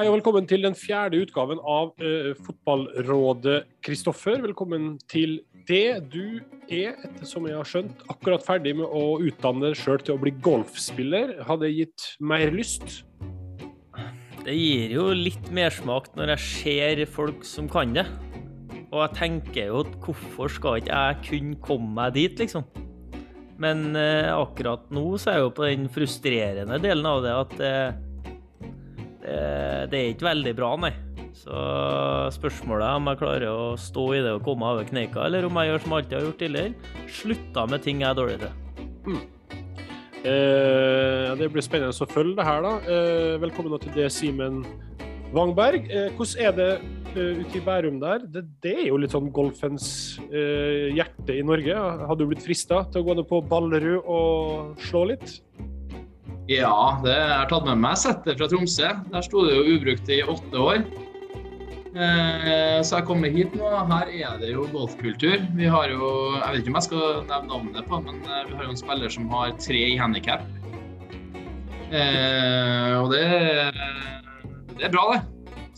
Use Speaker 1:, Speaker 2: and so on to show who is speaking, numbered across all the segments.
Speaker 1: Hei og velkommen til den fjerde utgaven av uh, Fotballrådet. Kristoffer, velkommen til det. Du er, etter som jeg har skjønt, akkurat ferdig med å utdanne deg sjøl til å bli golfspiller. Har det gitt mer lyst?
Speaker 2: Det gir jo litt mersmak når jeg ser folk som kan det. Og jeg tenker jo at hvorfor skal ikke jeg kunne komme meg dit, liksom? Men uh, akkurat nå så er jeg jo på den frustrerende delen av det at uh, det er ikke veldig bra, nei. Så spørsmålet er om jeg klarer å stå i det og komme over kneika, eller om jeg gjør som jeg alltid har gjort tidligere. Slutta med ting jeg er dårlig til. Mm.
Speaker 1: Eh, det blir spennende å følge det her, da. Eh, velkommen til det, Simen Wangberg. Eh, hvordan er det uh, ute i Bærum der? Det, det, er jo litt sånn golfens uh, hjerte i Norge. Har du blitt frista til å gå ned på Ballerud og slå litt?
Speaker 3: Ja, det jeg har tatt med meg settet fra Tromsø. Der sto det jo ubrukt i åtte år. Eh, så jeg kommer hit nå. Her er det jo golfkultur. Vi har jo Jeg vet ikke om jeg skal nevne navnet på men eh, vi har jo en spiller som har tre i handikap. Eh, og det, det, er bra, det.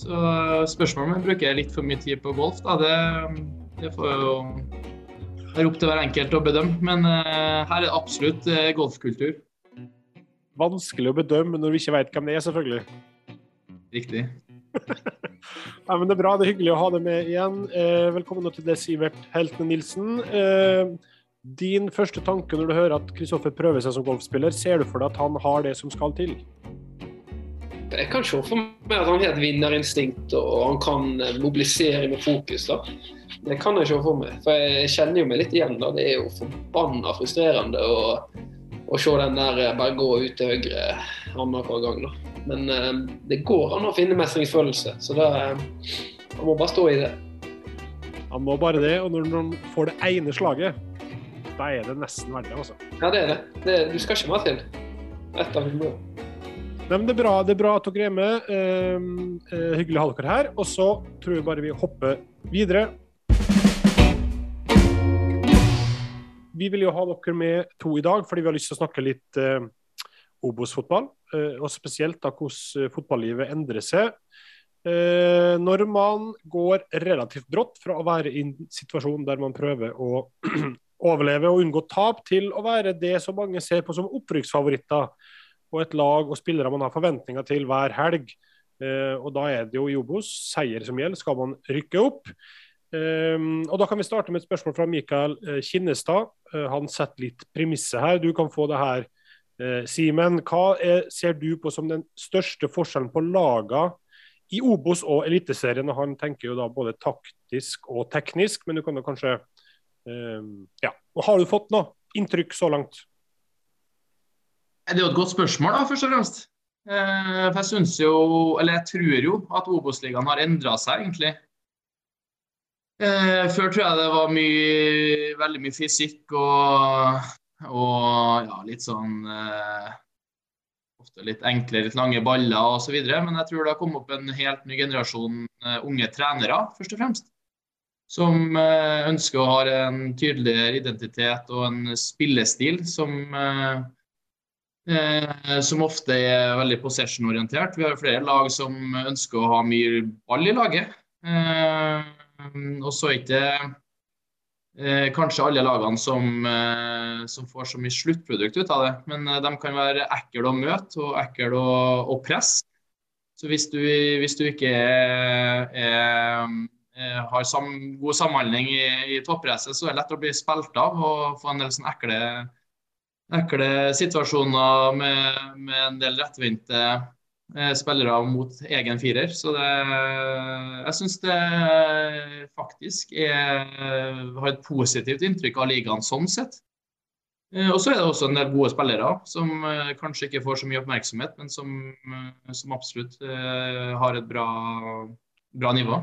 Speaker 3: Så spørsmålet om jeg bruker litt for mye tid på golf, da, det, det får jo være opp til hver enkelt å bedømme. Men her er det absolutt golfkultur
Speaker 1: vanskelig å bedømme når vi ikke vet hvem det er, selvfølgelig.
Speaker 3: Riktig.
Speaker 1: Nei, men Det er bra, det er hyggelig å ha deg med igjen. Eh, velkommen til deg, Sivert Heltene Nilsen. Eh, din første tanke når du hører at Kristoffer prøver seg som golfspiller, ser du for deg at han har det som skal til?
Speaker 4: Jeg kan se for meg at han har et vinnerinstinkt og han kan mobilisere med fokus. da. Det kan jeg se for meg. For jeg kjenner jo meg litt igjen. da. Det er jo forbanna frustrerende. og å se den der eh, bare gå ut til høyre annenhver gang. Da. Men eh, det går an å finne mestringsfølelse, så det, eh, man må bare stå i det.
Speaker 1: Man må bare det, og når man får det ene slaget, da er det nesten verdt det. Altså.
Speaker 4: Ja, det er det. det. Du skal ikke mer til. Ett av hundre.
Speaker 1: Det, er bra, det er bra at dere er med. Uh, uh, hyggelig å ha dere her. Og så tror jeg bare vi hopper videre. Vi vil jo ha dere med to i dag, fordi vi har lyst til å snakke litt eh, Obos-fotball. Eh, og spesielt da hvordan eh, fotballivet endrer seg. Eh, når man går relativt brått fra å være i en situasjon der man prøver å overleve og unngå tap, til å være det som mange ser på som opprykksfavoritter. Og et lag og spillere man har forventninger til hver helg. Eh, og da er det jo i Obos seier som gjelder. Skal man rykke opp? Um, og Da kan vi starte med et spørsmål fra Mikael uh, Kinnestad. Uh, han setter litt premisset her. Du kan få det her, uh, Simen. Hva er, ser du på som den største forskjellen på laga i Obos og Eliteserien? Han tenker jo da både taktisk og teknisk, men du kan jo kanskje um, Ja. Og Har du fått noe inntrykk så langt?
Speaker 3: Det er jo et godt spørsmål, da, først og fremst. For jeg syns jo, eller jeg tror jo, at Obos-ligaen har endra seg, egentlig. Eh, før tror jeg det var mye, veldig mye fysikk og, og ja, litt sånn eh, Ofte litt enkle, litt lange baller osv. Men jeg tror det har kommet opp en helt ny generasjon eh, unge trenere, først og fremst. Som eh, ønsker å ha en tydeligere identitet og en spillestil som eh, eh, som ofte er veldig possession-orientert. Vi har flere lag som ønsker å ha mye ball i laget. Eh, og så er ikke eh, kanskje alle lagene som, eh, som, får så mye sluttprodukt ut av det. Men eh, de kan være ekle å møte og ekle å, å presse. Så hvis du, hvis du ikke er, er, har sam, god samhandling i, i toppresset, så er det lett å bli spilt av og få en del sånn ekle, ekle situasjoner med, med en del rettvinte spillere mot egen firer. Så det, jeg syns det faktisk er, har et positivt inntrykk av ligaen sånn sett. Eh, og så er det også en del gode spillere som eh, kanskje ikke får så mye oppmerksomhet, men som, som absolutt har et bra, bra, nivå.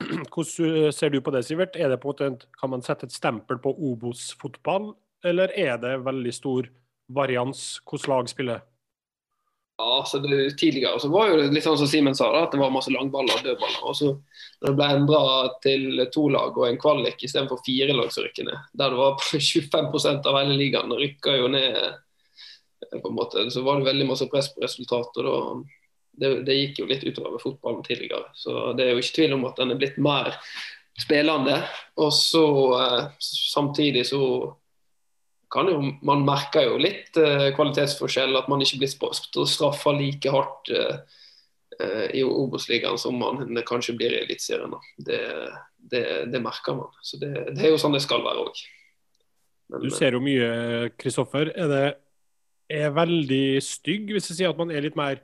Speaker 1: Hvordan ser du på det, Sivert? Er det på kan man sette et stempel på Obos-fotball, eller er det veldig stor varians hvordan lag spiller?
Speaker 4: Ja, så det, Tidligere så var det litt sånn som Simen sa, da, at det var masse langballer og dødballer. og så Når det ble endra til to lag og en kvalik istedenfor fire lag som rykker ned, der det var 25% av hele ligaen rykka jo ned, på en måte, så var det veldig masse press på resultatet. Da, det, det, gikk jo litt utover fotballen tidligere. Så det er jo ikke tvil om at den er blitt mer spillende. Og så eh, samtidig så kan jo Man merker jo litt eh, kvalitetsforskjell, at man ikke blir straffa like hardt eh, eh, i Obos-ligaen som man kanskje blir i Eliteserien. Det, det, det, merker man. Så det, det, er jo sånn det skal være òg.
Speaker 1: Du ser jo mye, Kristoffer. Er det er veldig stygg hvis jeg sier at man er litt mer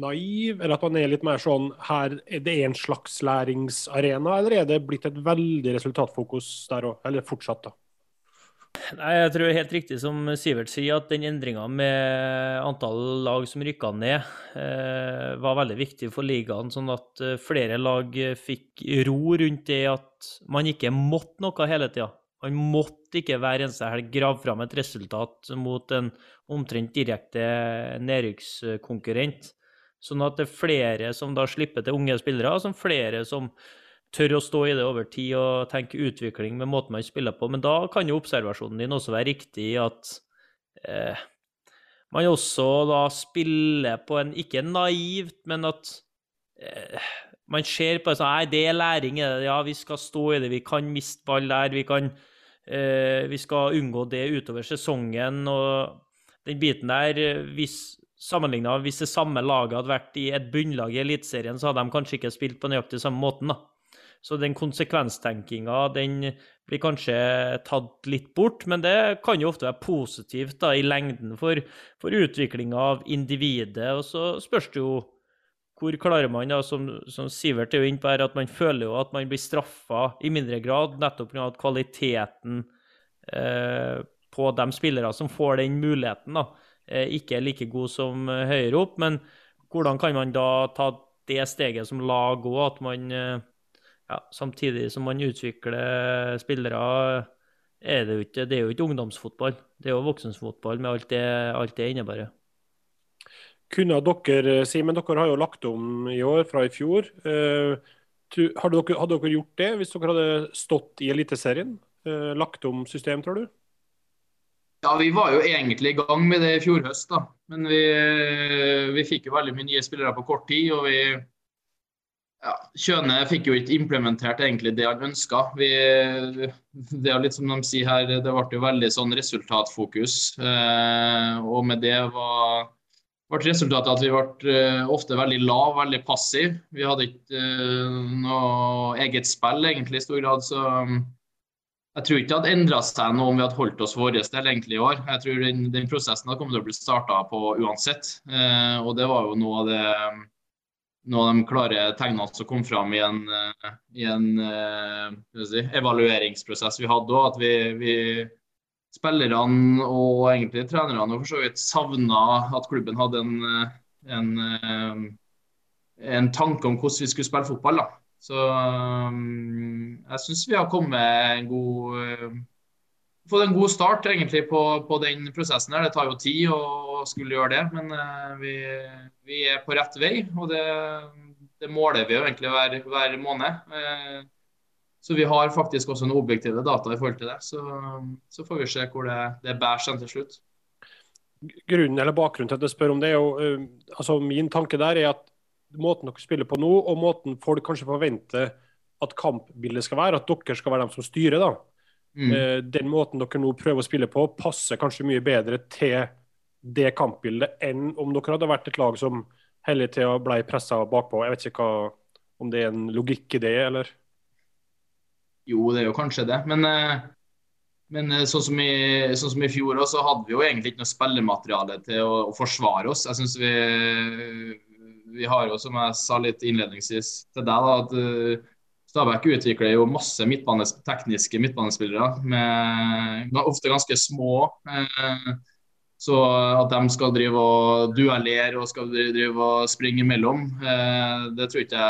Speaker 1: naiv, eller at man er litt mer sånn her er Det en slags læringsarena, eller er det blitt et veldig resultatfokus der òg? Eller fortsatt, da?
Speaker 2: Nei, Jeg tror det er helt riktig som Sivert sier, at den endringa med antall lag som rykka ned, eh, var veldig viktig for ligaen. Sånn at eh, flere lag fikk ro rundt det at man ikke måtte noe hele tida. Man måtte ikke hver eneste helg grave fram et resultat mot en omtrent direkte nedrykkskonkurrent. Sånn at det er flere som da slipper til unge spillere, som flere som tør å stå i det over tid og tenke utvikling med måten man spiller på. Men da kan jo observasjonen din også være riktig at eh, man også da spiller på en ikke naivt, men at eh, man ser på det sånn Nei, det er læring. Ja, vi skal stå i det. Vi kan miste ball der. Vi kan eh, Vi skal unngå det utover sesongen. Og den biten der, hvis sammenligna hvis det samme laget hadde vært i et bunnlag i Eliteserien, så hadde de kanskje ikke spilt på nøyaktig samme måten. da. Så den konsekvenstenkinga den blir kanskje tatt litt bort, men det kan jo ofte være positivt da, i lengden for, for utviklinga av individet. Og så spørs det jo hvor klarer man, da, som, som Sivert er jo inne på her, at man føler jo at man blir straffa i mindre grad, nettopp pga. at kvaliteten eh, på de spillere som får den muligheten, da, Eh, ikke er like god som høyere opp. Men hvordan kan man da ta det steget som lag òg, at man eh, ja, samtidig som man utvikler spillere, er det, jo ikke, det er jo ikke ungdomsfotball. Det er jo voksenfotball med alt det, alt det innebærer.
Speaker 1: Kunne dere, Simen, dere har jo lagt om i år fra i fjor. Hadde dere, hadde dere gjort det hvis dere hadde stått i Eliteserien? Lagt om system, tror du?
Speaker 3: Ja, Vi var jo egentlig i gang med det i fjor høst, da. Men vi, vi fikk jo veldig mye nye spillere på kort tid. og vi ja, Kjøne fikk jo ikke implementert egentlig det han ønska. Det er litt som de sier her, det ble jo veldig sånn resultatfokus. Eh, og med det var, ble resultatet at vi ble eh, ofte veldig lav, veldig passiv. Vi hadde ikke eh, noe eget spill egentlig i stor grad. så jeg tror ikke det hadde endra seg noe om vi hadde holdt oss vår del egentlig i år. Jeg tror den, den prosessen hadde kommet til å bli starta på uansett. Eh, og det var jo noe av, det, noe av de klare tegnene som kom fram i en, eh, i en eh, si, evalueringsprosess vi hadde òg. At vi, vi spillerne og egentlig trenerne og for så vidt savna at klubben hadde en, en, eh, en tanke om hvordan vi skulle spille fotball. da. Så jeg syns vi har kommet en god fått en god start egentlig på, på, den prosessen. her. Det tar jo tid å skulle gjøre det, men uh, vi, vi, er på rett vei. Og det, det måler vi jo egentlig hver, hver måned. Uh, så vi har faktisk også noen objektive data i forhold til det. Så, så får vi se hvor det, det bærer seg til slutt.
Speaker 1: Grunnen eller Bakgrunnen til at jeg spør om det, er jo, uh, altså min tanke der er at måten dere spiller på nå, og måten folk kanskje forventer at kampbildet skal være, at dere skal være dem som styrer, da. Mm. Eh, den måten dere nå prøver å spille på, passer kanskje mye bedre til det kampbildet enn om dere hadde vært et lag som hele tida ble pressa bakpå. Jeg vet ikke hva, om det er en logikk i det, eller?
Speaker 3: Jo, det er jo kanskje det. Men, eh, men eh, sånn, som i, sånn, som i, fjor også, hadde vi jo egentlig ikke noe spillemateriale til å, å forsvare oss. Jeg synes vi vi har jo, som jeg sa litt innledningsvis til deg, da, at Stabæk utvikler jo masse midtbanes, tekniske midtbanespillere, med ofte ganske små. Uh, så at de skal drive og duellere og skal drive og springe imellom, uh, det tror ikke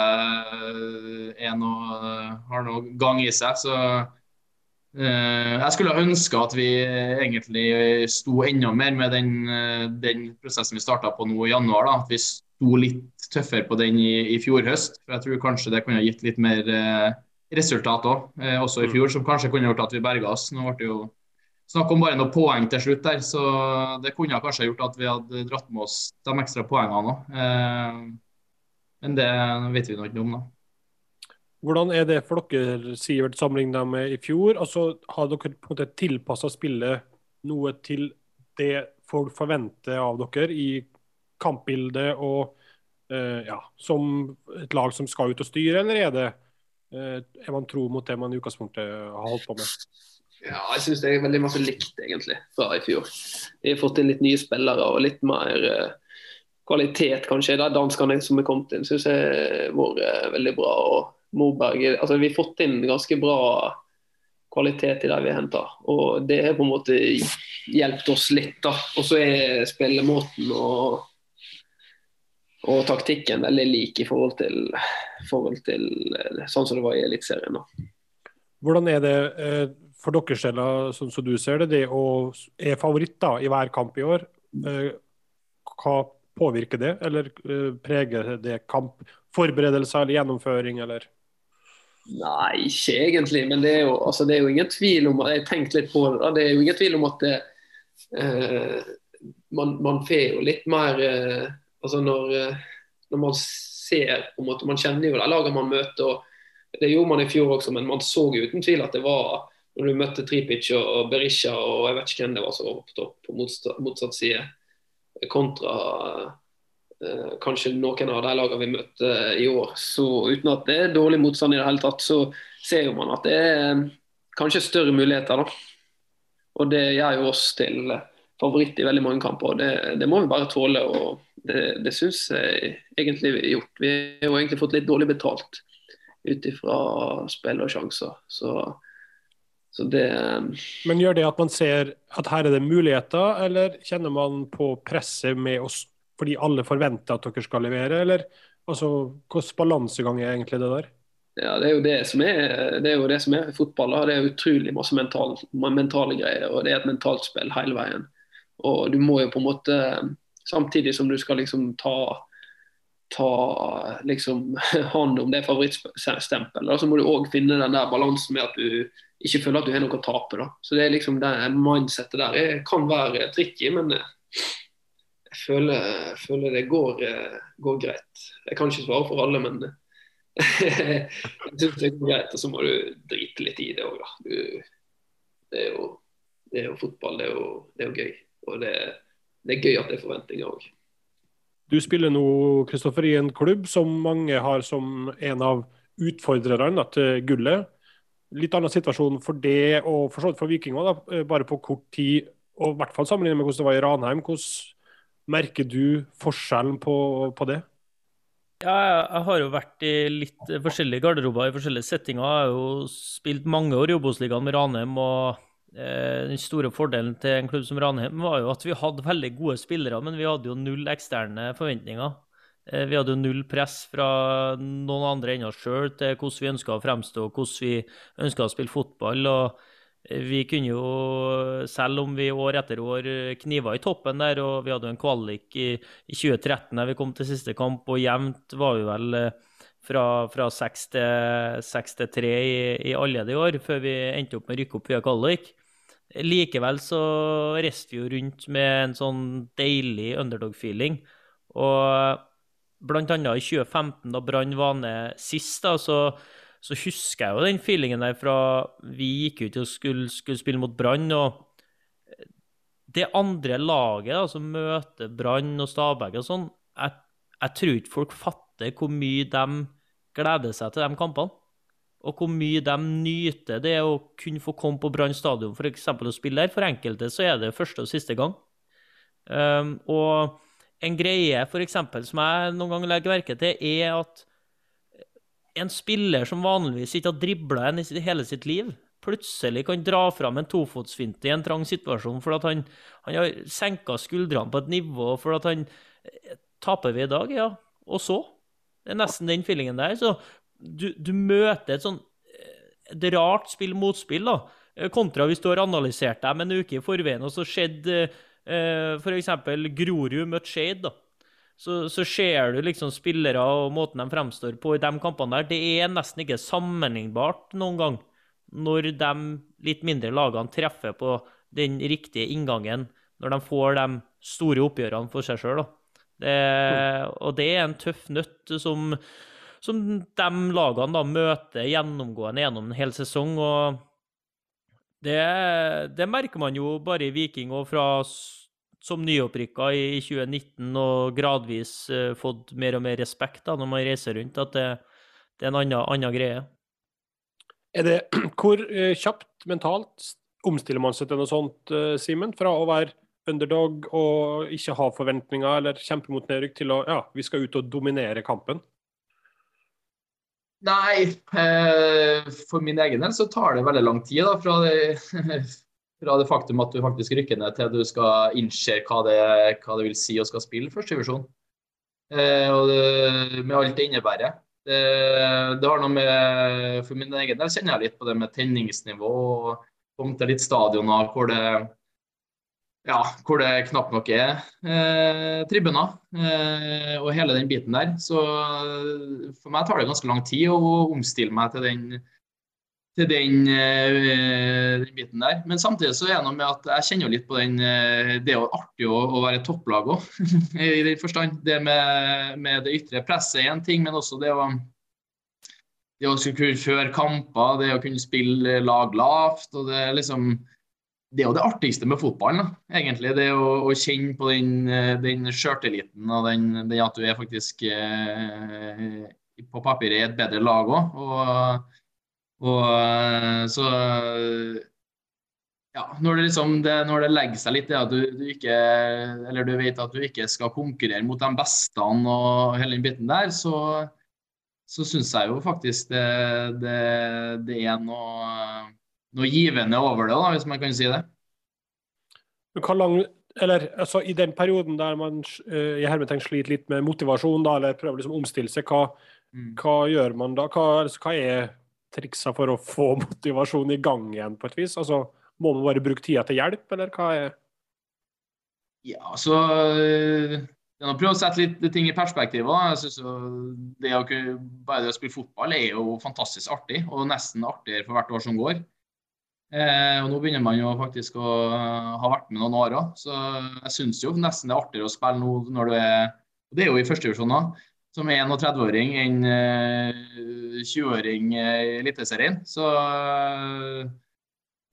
Speaker 3: jeg noe, har noe gang i seg. Så jeg skulle ønske at vi egentlig sto enda mer med den, den prosessen vi starta på nå i januar. Da. At vi sto litt tøffere på den i, i, fjor høst. For jeg tror kanskje det kunne gitt litt mer eh, resultat òg, eh, også i mm. fjor, som kanskje kunne gjort at vi berga oss. Nå ble det jo snakk om bare noen poeng til slutt der. Så det kunne kanskje gjort at vi hadde dratt med oss de ekstra poengene òg. Eh, men det vet vi nå ikke om, da.
Speaker 1: Hvordan er det for dere, Sivert, sammenlignet med i fjor? Altså, Har dere på en måte tilpassa spillet noe til det folk forventer av dere i kampbildet og uh, ja, som et lag som skal ut og styre, eller er det er man tro mot det man i utgangspunktet har holdt på med?
Speaker 4: Ja, jeg syns det er veldig masse likt, egentlig, fra i fjor. Vi har fått inn litt nye spillere og litt mer uh, kvalitet, kanskje. De danskene som er kommet inn, syns jeg har vært veldig bra. og Moberg, altså Vi har fått inn ganske bra kvalitet i det vi henter. Og det har på en måte hjulpet oss litt. da. Og så er spillemåten og, og taktikken veldig lik i forhold til, forhold til sånn som det var i Eliteserien.
Speaker 1: Hvordan er det eh, for deres del, sånn som du ser det, det å er favoritt da, i hver kamp i år? Eh, hva påvirker det, eller eh, preger det kampforberedelser eller gjennomføring, eller?
Speaker 4: Nei, ikke egentlig. Men det er jo, altså, det er jo ingen tvil om Jeg har tenkt litt på det. Det er jo ingen tvil om at det, eh, man, man får jo litt mer eh, Altså når, eh, når, man ser på en måte, Man kjenner jo de lagene man møter. og Det gjorde man i fjor også, men man så jo uten tvil at det var når du møtte Tripic og Berisha og jeg vet ikke hvem det var som var på topp på motsatt, side, kontra Eh, kanskje noen av de lagene vi møtte i år. Så uten at det er dårlig motstand i det hele tatt, så ser man at det er eh, kanskje større muligheter. da. Og det gjør jo oss til favoritt i veldig mange kamper. Det, det må vi bare tåle. og Det, det syns jeg egentlig vi har gjort. Vi har jo egentlig fått litt dårlig betalt ut ifra spill og sjanser. Så, så det
Speaker 1: Men gjør det at man ser at her er det muligheter, eller kjenner man på presset med oss fordi alle forventer at dere skal levere, eller altså, hvilken balansegang er egentlig det der?
Speaker 4: Ja, Det er jo det som er, det er, jo det som er fotball. Da. Det er utrolig masse mental, mentale greier. og Det er et mentalt spill hele veien. Og du må jo på en måte, Samtidig som du skal liksom ta, ta liksom hånd om det favorittstempelet, så må du òg finne den der balansen med at du ikke føler at du har noe å tape. da. Så det er liksom det mindsettet der det kan være tricky, men jeg føler, føler det går, eh, går, greit. Jeg kan ikke svare for alle, men jeg syns det går greit. Og så må du drite litt i det òg, da. det, er jo, det, er jo, fotball, det er jo, det er jo gøy. Og det, det, er gøy at det er forventninger òg.
Speaker 1: Du spiller nå Kristoffer, i en klubb som mange har som en av utfordrerne til gullet. Litt annen situasjon for det og for, for Viking òg, bare på kort tid. Og i hvert fall sammenlignet med hvordan det var i Ranheim. Hvordan Merker du forskjellen på, på det?
Speaker 2: Ja, jeg har jo vært i litt forskjellige garderober i forskjellige settinger. Jeg har jo spilt mange år i Obos-ligaen med Ranheim. og Den store fordelen til en klubb som Ranheim var jo at vi hadde veldig gode spillere, men vi hadde jo null eksterne forventninger. Eh, vi hadde jo null press fra noen andre enn oss sjøl til hvordan vi ønska å fremstå, hvordan vi ønska å spille fotball. og vi kunne jo, selv om vi år etter år kniva i toppen der, og vi hadde jo en kvalik i, i 2013 da vi kom til siste kamp, og jevnt var vi vel eh, fra, fra 6 til, 6 3 i, i alle de år, før vi endte opp med å rykke opp via kvalik. Likevel så reiste vi jo rundt med en sånn deilig underdog-feeling. Og blant annet i 2015, da Brann var ned sist, da, så så husker jeg jo den feelingen der fra vi gikk ut og skulle, skulle spille mot Brann. og det andre laget da, som møter Brann og Stabæk og sånn, jeg, jeg, tror ikke folk fatter hvor mye de gleder seg til de kampene. Og hvor mye de nyter det å kunne få komme på Brann stadion eksempel, og spille der. For enkelte så er det første og siste gang. Um, og en greie for eksempel, som jeg noen ganger legger merke til, er at en spiller som vanligvis ikke har dribla en i hele sitt liv, plutselig kan dra fram en tofotsfinte i en trang situasjon fordi han, han, har senka skuldrene på et nivå fordi han eh, Taper vi i dag? Ja. Og så? Det er nesten den feelingen der. Så du, du møter et sånn eh, et rart spill-motspill, da. Eh, kontra hvis du har analysert dem en uke i forveien, og så skjedde eh, f.eks. Grorud møtte Shade, da så, så ser du liksom spillere og måten de fremstår på i de kampene der. Det er nesten ikke sammenlignbart noen gang når de litt mindre lagene treffer på den riktige inngangen når de får de store oppgjørene for seg sjøl. Og det er en tøff nøtt som, som de lagene da møter gjennomgående gjennom en hel sesong. og det, det merker man jo bare i Viking og fra som nyopprykka i 2019 og gradvis uh, fått mer og mer respekt da, når man reiser rundt, at det, det er en annen, annen, greie.
Speaker 1: Er det, hvor uh, kjapt mentalt omstiller man seg til noe sånt, uh, Simen? Fra å være underdog og ikke ha forventninger eller kjempe mot nedrykk, til å ja, vi skal ut og dominere kampen?
Speaker 3: Nei, for min egen del så tar det veldig lang tid da, fra det fra det faktum at du faktisk rykker ned til du skal innse hva hva det vil si å skal spille førstedivisjon. Eh, og med alt det innebærer. Det, det, har noe med For min egen del kjenner jeg litt på det med tenningsnivå. og Kom til litt stadioner hvor det ja, hvor det knapt nok er eh, tribuner. Eh, og hele den biten der. Så for meg tar det ganske lang tid å omstille meg til den til den, eh, den, biten der. Men samtidig så er det noe med at jeg kjenner litt på den uh, Det er jo artig å, å være topplag òg, i den forstand. Det med, med, det ytre presset er en ting, men også det å det å kunne føre kamper, det å kunne spille lag lavt. og Det liksom det er jo det artigste med fotballen, da, egentlig. Det å, å kjenne på den, eh, den sjøltilliten og den, den, at du er faktisk eh, på papiret i et bedre lag òg. Og og eh, så ja, når det, liksom, det, når det legger seg litt det at du, du, ikke Eller du vet at du ikke skal konkurrere mot de beste og hele den biten der, så, så syns jeg jo faktisk det, det, det er noe, noe, givende over det, da, hvis man kan si det.
Speaker 1: Hvor lang, eller altså, I den perioden der man uh, i hermetegn sliter litt med motivasjon, da, eller prøver liksom å omstille seg, hva, mm. hva gjør man da? Hva, altså, hva er triksa for å få motivasjon i gang igjen, på et vis? Altså, må man bare bruke tida til hjelp, eller hva er
Speaker 3: Ja, så øh, det å prøve å sette litt ting i perspektiv. Jeg synes det å, Bare det å spille fotball er jo fantastisk artig, og nesten artigere for hvert år som går. Eh, og Nå begynner man jo faktisk å ha vært med noen år òg, så jeg syns jo nesten det er artigere å spille nå når du er og Det er jo i førstevisjon òg som 31-åring enn 20-åring eh, i Eliteserien. Så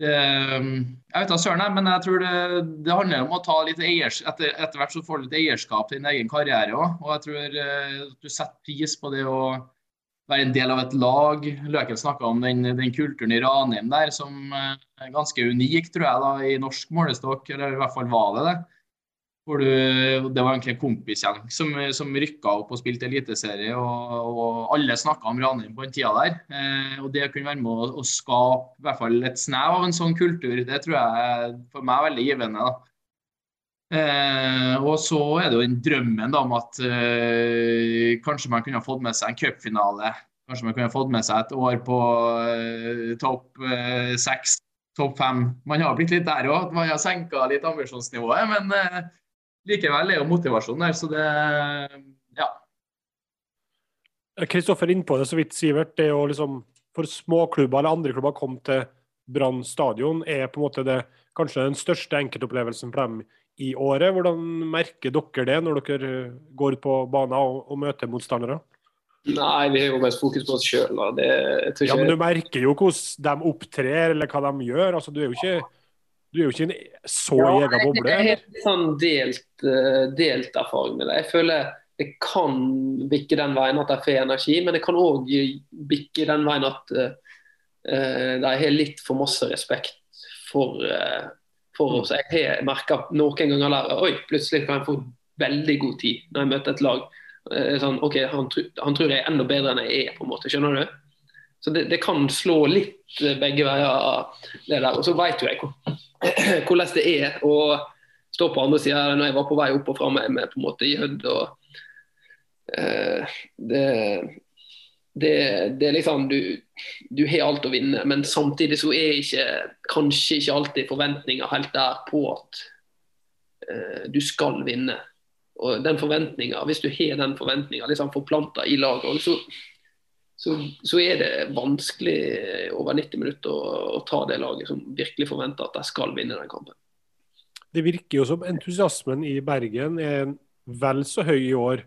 Speaker 3: det, eh, jeg vet da søren, men jeg tror det, det, handler om å ta litt eiers, etter, etter hvert så får du litt eierskap til din egen karriere òg. Og jeg tror eh, du setter pris på det å være en del av et lag. Løken snakka om den, den, kulturen i Ranheim der som er ganske unik, tror jeg, da, i norsk målestokk. Eller i hvert fall var det det. Du, det var egentlig en kompisgjeng som, som rykka opp og spilte eliteserie. Og, og alle snakka om Ranheim på den tida der. Eh, og det å kunne være med å, å, skape i hvert fall et snev av en sånn kultur, det tror jeg for meg er veldig givende. da. Eh, og så er det jo den drømmen da, om at eh, kanskje man kunne ha fått med seg en cupfinale. Kanskje man kunne ha fått med seg et år på eh, topp eh, seks, topp fem. Man har blitt litt der òg. Man har senka litt ambisjonsnivået. men eh, likevel er jo motivasjonen der, så det ja.
Speaker 1: Kristoffer er inne på det så vidt, Sivert. det jo liksom For småklubber eller andre klubber kom til Brann stadion, er på en måte det kanskje den største enkeltopplevelsen for dem i året. Hvordan merker dere det når dere går ut på banen og, og møter motstandere?
Speaker 4: Nei, vi har jo mest fokus på oss sjøl.
Speaker 1: Ja, men du merker jo hvordan de opptrer, eller hva de gjør. altså Du er jo ikke du er jo ikke en så ja, egen boble?
Speaker 4: Jeg har helt sånn delt, uh, delt, erfaring med det. Jeg føler det kan bikke den veien at de får energi, men det kan òg bikke den veien at uh, de har litt for masse respekt for, uh, for oss. Jeg har merka noen ganger der oi, plutselig kan jeg få veldig god tid når jeg møter et lag. Sånn, ok, han, han, tror jeg er enda bedre enn jeg er, på en måte. Skjønner du? Så det, det kan slå litt begge veier, det der. Og så vet jo jeg hvordan det er å stå på andre sida når jeg var på vei opp og fram med, på en måte Jødd. og uh, det, det, det, er liksom du, du, har alt å vinne, men samtidig så er ikke, kanskje ikke alltid forventninga helt der på at uh, du skal vinne. Og den forventninga, Hvis du har den forventninga liksom forplanta i laget, så, så, så, er det vanskelig over 90 minutter å, å, ta det laget som virkelig forventer at de skal vinne den kampen.
Speaker 1: Det virker jo som entusiasmen i Bergen er vel så høy i år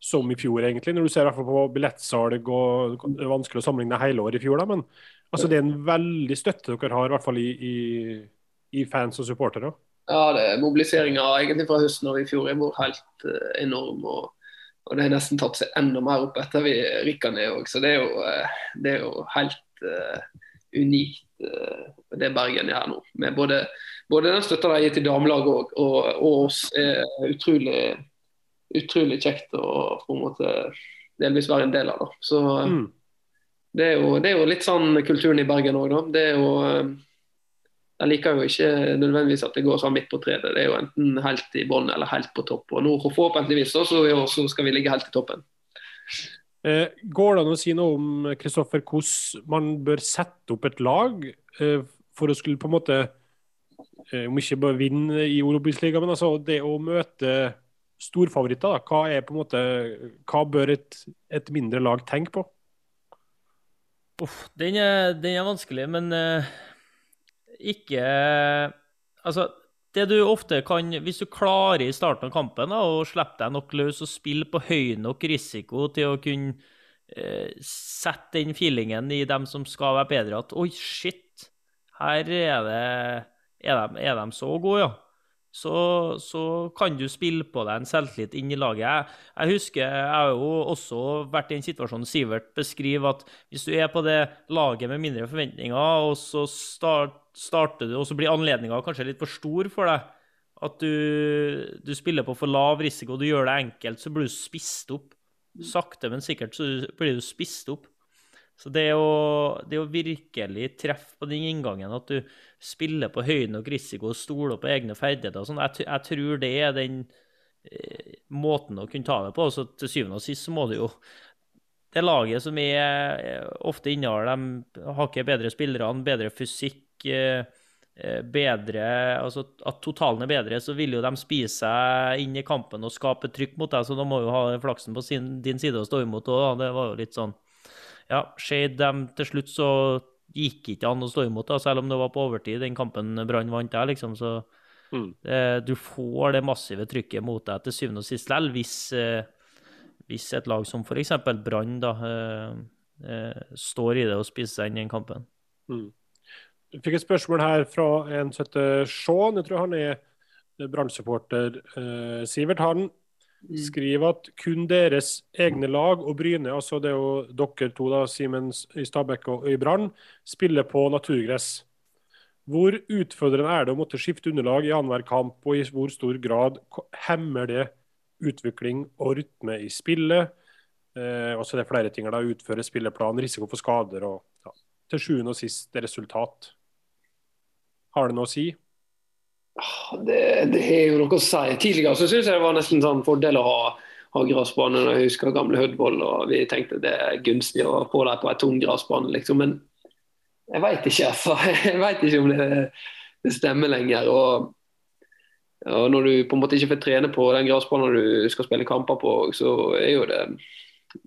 Speaker 1: som i fjor, egentlig. Når du ser på billettsalg og Det er vanskelig å sammenligne hele året i fjor, da, men altså, det er en veldig støtte dere har, i hvert fall i, i, i fans og supportere.
Speaker 4: Ja, det mobiliseringa fra høsten og i fjor har vært helt uh, enorm. og og det har nesten tatt seg enda mer opp etter vi rykka ned òg. Så det er jo, uh, det er jo helt uh, unikt, det Bergen gjør nå. Med både, både den støtta de gir til damelaget og, og, og, oss, er utrolig, utrolig kjekt å på en måte delvis være en del av. Da. Så mm. det, er jo, det, er jo, litt sånn kulturen i Bergen òg, da. Det er jo jeg liker jo ikke nødvendigvis at det går sånn midt på treet. Det er jo enten helt i bånn eller helt på topp. Og nå forhåpentligvis så, så skal vi ligge helt i toppen.
Speaker 1: Eh, går det an å si noe om Kristoffer, hvordan man bør sette opp et lag eh, for å skulle på en måte eh, Om ikke bare vinne i Olympisk men altså det å møte storfavoritter. Hva, er på en måte, hva bør et, et mindre lag tenke på?
Speaker 2: Uff, den, er, den er vanskelig, men uh ikke Altså, det du ofte kan Hvis du klarer i starten av kampen da, å slippe deg nok løs og spille på høy nok risiko til å kunne uh, sette den feelingen i dem som skal være bedre, at oi, shit, her er det Er de, er de så gode, ja? Så, så, kan du spille på deg en selvtillit inn i laget. Jeg, jeg, husker jeg har jo også vært i en situasjon Sivert beskriver at hvis du er på det laget med mindre forventninger, og så start, starter du, og så blir anledninga kanskje litt for stor for deg, at du, du, spiller på for lav risiko, du gjør det enkelt, så blir du spist opp. Sakte, men sikkert så blir du spist opp. Så det å, det å, virkelig treffe på den inngangen, at du spiller på høy nok risiko og stoler på egne ferdigheter, sånn, jeg, jeg, tror det er den eh, måten å kunne ta det på. Så til syvende og sist så må du jo Det laget som er eh, ofte innehar de ikke bedre spillerne, bedre fysikk eh, eh, bedre, altså At totalen er bedre, så vil jo de spise seg inn i kampen og skape trykk mot deg. Så da må jo ha flaksen på sin, din side å stå imot òg. Det var jo litt sånn ja, Skeid til slutt så gikk ikke an å stå imot, da, selv om det var på overtid den kampen Brann vant der, liksom. Så mm. eh, du får det massive trykket mot deg til syvende og sist likevel, hvis, eh, hvis et lag som f.eks. Brann da eh, eh, står i det og spiser seg inn i den kampen.
Speaker 1: Mm. Jeg fikk et spørsmål her fra en som heter Sean. Jeg tror han er Brann-supporter. Eh, Sivert. Mm. Skriver at kun deres egne lag og Bryne, altså det er jo dere to, da, Simens i Stabæk og i Brann, spiller på naturgress. Hvor utfordrende er det å måtte skifte underlag i annenhver kamp, og i hvor stor grad hemmer det utvikling og rytme i spillet? Eh, også det er flere ting da, utføre spilleplan, risiko for skader og ja, til sjuende og sist resultat. Har det noe å si?
Speaker 4: Ah, det, det er jo noe å si. Tidligere så syns jeg det var nesten sånn fordel å ha, ha gressbane. Jeg husker gamle Hødvoll, og vi tenkte det er gunstig å få dem på en tung gressbane, liksom. Men jeg veit ikke, altså. Jeg veit ikke om det, det stemmer lenger. Og, og, når du på en måte ikke får trene på den gressbanen du skal spille kamper på, så er jo det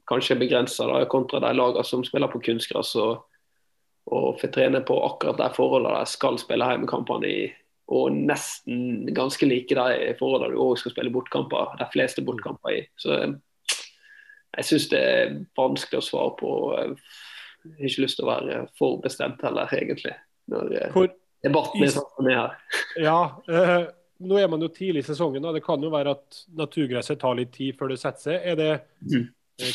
Speaker 4: kanskje begrensa kontra de lagene som spiller på kunstgress. og og får trene på akkurat de forholdene de skal spille hjemmekampene i, og nesten ganske like de forholdene du òg skal spille bortkamper, de fleste bortkamper i. Så eh, jeg syns det er vanskelig å svare på. Jeg har ikke lyst til å være for bestemt heller, egentlig. Når eh, Hvor, debatten er sånn som den er her.
Speaker 1: Ja, uh, nå er man jo tidlig i sesongen. og Det kan jo være at naturgresset tar litt tid før det setter seg. Er det, mm.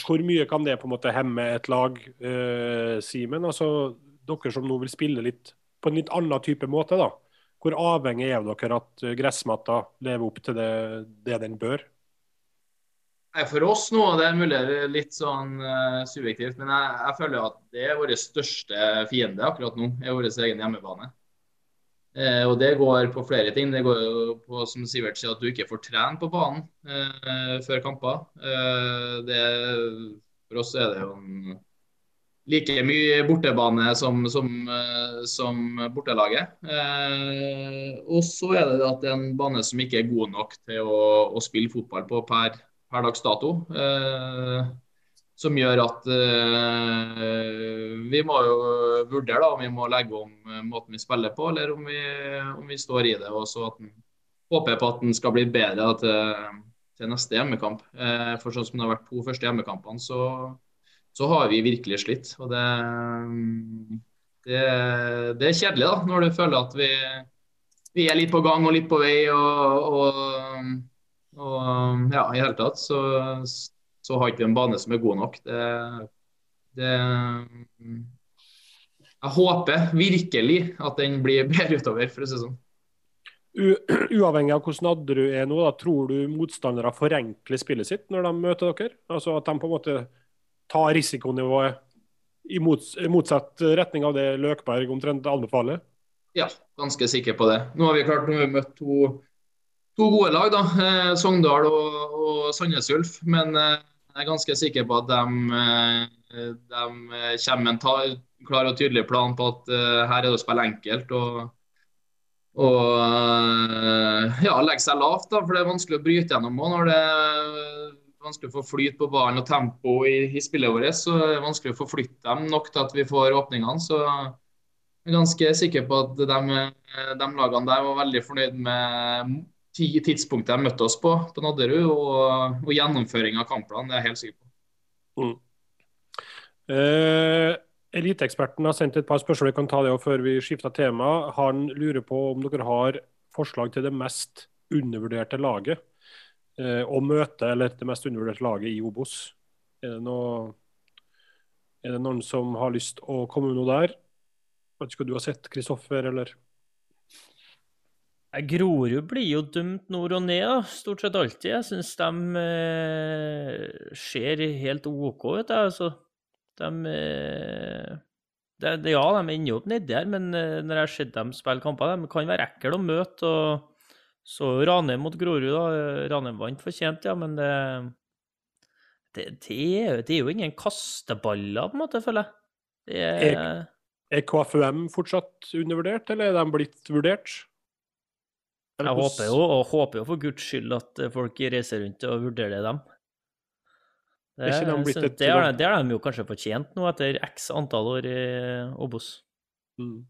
Speaker 1: hvor mye kan det på en måte hemme et lag, eh, Simen? Altså, dere som nå vil spille litt på en litt annen type måte, da. Hvor avhengig er dere at gressmatta lever opp til det, det den bør?
Speaker 3: For oss nå, det er mulig litt sånn uh, subjektivt, men jeg, jeg, føler at det er vår største fiende akkurat nå. er vår egen hjemmebane. Eh, og Det går på flere ting. Det går jo på som Sivert sier, at du ikke får trene på banen eh, før kamper. Eh, for oss er det jo en like mye bortebane som, som, eh, som bortelaget. Eh, og så er det at det er en bane som ikke er god nok til å, å spille fotball på per, per dags dato. Eh, som gjør at eh, vi må jo vurdere da, om vi må legge om måten vi spiller på, eller om vi, om vi står i det. og så at den, håper på at den skal bli bedre da, til, til, neste hjemmekamp. Uh, for sånn som det har vært to første hjemmekampene, så, så har vi virkelig slitt. Og det, det, det, er kjedelig da, når du føler at vi, vi er litt på gang og litt på vei. og, og, og ja, i hele tatt så så har ikke vi en bane som er god nok. Det, det, jeg håper virkelig at den blir bedre utover, for å si det sånn.
Speaker 1: Uavhengig av hvordan Nadderud er nå, da, tror du motstandere forenkler spillet sitt når de møter dere? Altså At de på en måte tar risikonivået i motsatt retning av det Løkberg omtrent anbefaler?
Speaker 3: Ja, ganske sikker på det. Nå har vi klart nå har to, to gode lag, da. Eh, Sogndal og, og Sandnes Ulf. Men eh, jeg er ganske sikker på at de, eh, de kommer med en klar og tydelig plan på at her er det å spille enkelt. og, og ja, legge seg lavt, da, for det er vanskelig å bryte gjennom òg når det vanskelig å få flyt på ballen og tempo i, i, spillet vårt. så er det vanskelig å få flytte dem nok til at vi får åpningene. så jeg er ganske sikker på at de, de lagene der var veldig fornøyd med tidspunktet de møtte oss på på Nadderud, og, og gjennomføring av kampplanen. Det er jeg helt sikker på. Mm.
Speaker 1: Eh, Eliteeksperten har sendt et par spørsmål. Vi kan ta det før vi skifter tema. Han lurer på om dere har forslag til det mest undervurderte laget å møte, eller det mest undervurderte laget i Obos. Er det, noe, er det noen som har lyst å komme med noe der? Vet ikke hva du har sett, Kristoffer, eller?
Speaker 2: Grorud blir jo dømt nord og ned, stort sett alltid. Jeg syns de eh, ser helt OK ut. Altså. De, eh, de, Ja, de ender opp nedi her, men eh, når jeg har sett dem spille kamper, de kan være ekle å møte. og Så Ranheim mot Grorud, da. Ranheim vant fortjent, ja, men det, det, det, er, det er jo ingen kasteballer, på en måte, føler jeg. Det
Speaker 1: er, er KFUM fortsatt undervurdert, eller er de blitt vurdert?
Speaker 2: Jeg håper jo, og håper jo for guds skyld at eh, folk reiser rundt og vurderer dem. Det, er de et, det, har, det har de jo kanskje fortjent nå, etter x antall år i Obos. Mm.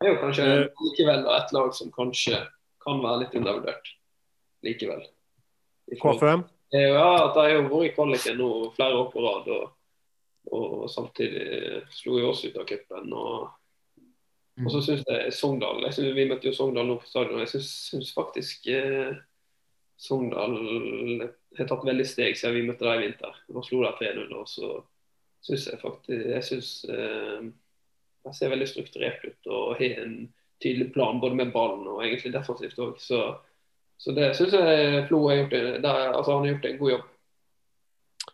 Speaker 4: Det er jo kanskje uh, likevel et lag som kanskje kan være litt undervurdert. Likevel.
Speaker 1: KFM?
Speaker 4: Ja, at de har vært i kvaliken nå flere år på rad. Og, og samtidig slo jo oss ut av cupen. Og Mm. Og så syns jeg Sogndal jeg synes Vi møtte jo Sogndal nå på stadion. Jeg syns faktisk eh, Sogndal har tatt veldig steg siden vi møtte dem i vinter. Nå slo de 3-0. Og så syns jeg faktisk Jeg syns eh, de ser veldig strukturert ut og har en tydelig plan både med ballen og egentlig defensivt òg. Så, så, det syns jeg Flo har gjort, det, altså, han har gjort en god jobb.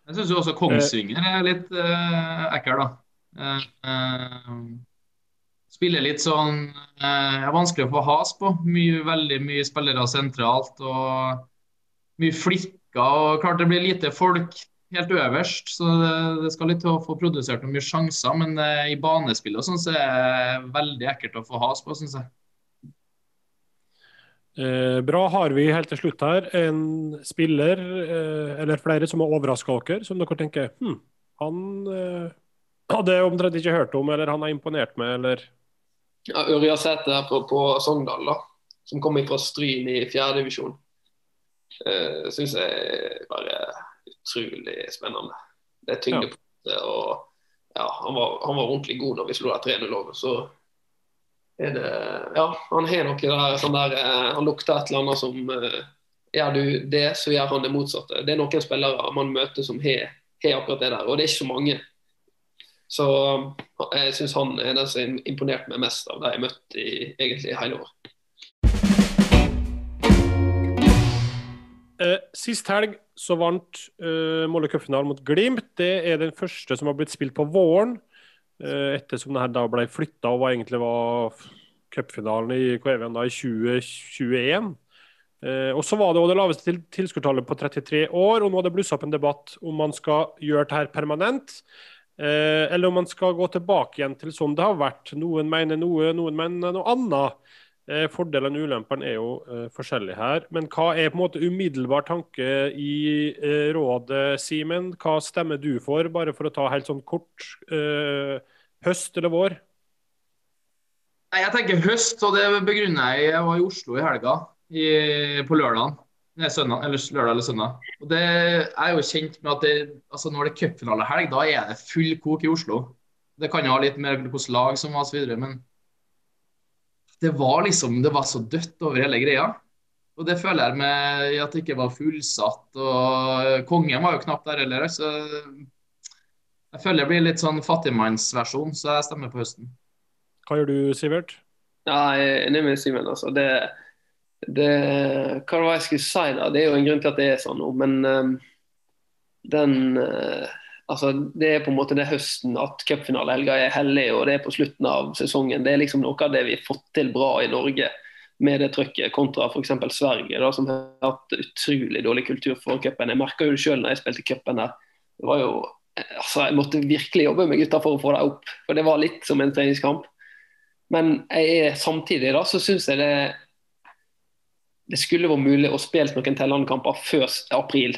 Speaker 3: Jeg syns også Kongsvinger er litt uh, ekkel, da. Uh, uh, spiller litt sånn eh, Vanskelig å få has på. Mye, veldig mye spillere sentralt og mye flikker. og Klart det blir lite folk helt øverst, så det, skal litt til å få produsert noen mye sjanser. Men eh, i banespillet og sånn så er det veldig ekkelt å få has på, syns jeg.
Speaker 1: Eh, bra. Har vi helt til slutt her en spiller eh, eller flere som har overraska dere, som dere tenker hm, han eh, hadde jeg omtrent ikke hørt om, eller han har imponert med, eller
Speaker 4: ja, Ørjasæter på, på Sogndal, da, som kom fra Stryn i fjerdedivisjon. Eh, Syns jeg bare utrolig spennende. Det er tyngdepunktet. Og ja, han var, han var, ordentlig god når vi slo der 3-0 over. Så er det Ja, han har noe der, sånn der uh, Han lukter et eller annet som uh, Gjør du det, så gjør han det motsatte. Det er noen spillere man møter som har akkurat det der, og det er ikke så mange. Så jeg syns han er den som imponerte meg mest av de jeg møtte i egentlig hele år.
Speaker 1: Eh, sist helg så vant uh, Molde cupfinalen mot Glimt. Det er den første som har blitt spilt på våren. uh, ettersom det her da ble flytta og var egentlig var cupfinalen i KV-en da i 2021. Uh, og så var det også det laveste til tilskuertallet på 33 år, og nå har det blussa opp en debatt om man skal gjøre dette permanent. Uh, eller om man skal gå tilbake igjen til sånn det har vært. Noen mener noe, noen mener noe annet. Eh, Fordelene og ulempene er jo eh, forskjellige her. Men hva er på en måte umiddelbar tanke i eh, rådet, Simen? Hva stemmer du for, bare for å ta helt sånn kort? Høst eller vår?
Speaker 3: Jeg tenker høst, og det begrunner jeg Jeg var i Oslo i helga. I, på lørdagen. Søndag, eller lørdag eller søndag. Og det er jo kjent med at det, altså når det er cupfinalehelg, da er det full kok i Oslo. Det kan jo ha litt mer hvilket lag som var osv., men det var liksom Det var så dødt over hele greia. Og det føler jeg med at det ikke var fullsatt. Og kongen var jo knapt der heller. Så jeg føler det blir litt sånn fattigmannsversjon, så jeg stemmer på høsten.
Speaker 1: Hva gjør du, Sivert?
Speaker 4: Ja, jeg er enig med Simen. Altså. Det, det, hva var det jeg skulle si da? Det er jo en grunn til at det er sånn nå, men um, den uh, Altså, det er på en måte det høsten at cupfinalehelga er hellig, og det er på slutten av sesongen. Det er liksom noe av det vi har fått til bra i Norge med det trøkket, kontra f.eks. Sverige, da, som har hatt utrolig dårlig kultur for cupen. Jeg merka jo det sjøl når jeg spilte cupen der. Det var jo altså, Jeg måtte virkelig jobbe med gutta for å få dem opp, for det var litt som en treningskamp. Men jeg er, samtidig da, så syns jeg det det skulle vært mulig å spille noen tellende kamper før april.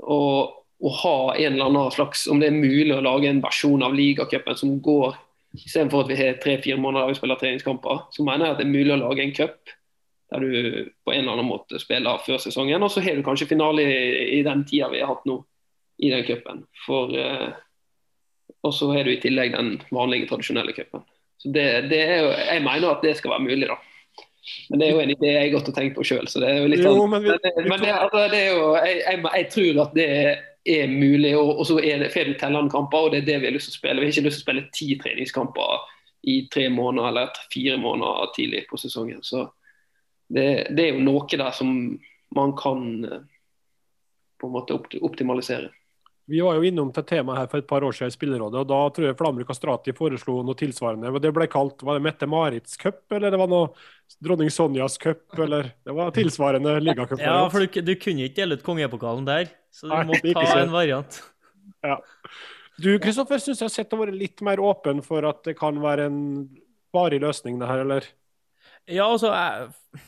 Speaker 4: Og, og, ha en eller annen slags Om det er mulig å lage en versjon av ligacupen som går Istedenfor at vi har tre-fire måneder der vi spiller treningskamper, så mener jeg at det er mulig å lage en cup der du på en eller annen måte spiller før sesongen. Og så har du kanskje finale i, den tida vi har hatt nå, i den cupen. Eh, og så har du i tillegg den vanlige, tradisjonelle cupen. Så det, det er jo, Jeg mener at det skal være mulig, da. Men det er jo en idé jeg har gått og tenkt på sjøl. Så det er jo litt sånn.
Speaker 1: Jo, men vi-
Speaker 4: men, men det, altså, det er jo, jeg, jeg, jeg tror at det er mulig, og, og så er det får du tellende kamper, og det er det vi har lyst til å spille. Vi har ikke lyst til å spille ti treningskamper i tre måneder eller fire måneder tidlig på sesongen. Så det, det er jo noe der som man kan eh, på en måte optimalisere.
Speaker 1: Vi var jo innom til temaet her for et par år siden i Spillerådet, og da tror jeg Flamur Kastrati foreslo noe tilsvarende. og Det ble kalt var det Mette-Marits cup, eller det var noe dronning Sonjas cup, eller det var tilsvarende ligacup.
Speaker 2: Ja, for du, du kunne ikke dele ut kongepokalen der, så du
Speaker 1: må
Speaker 2: ta en variant.
Speaker 1: Du, Kristoffer, syns jeg har sett å være litt mer åpen for at det kan være en varig løsning, det her, eller?
Speaker 2: Ja, altså, jeg,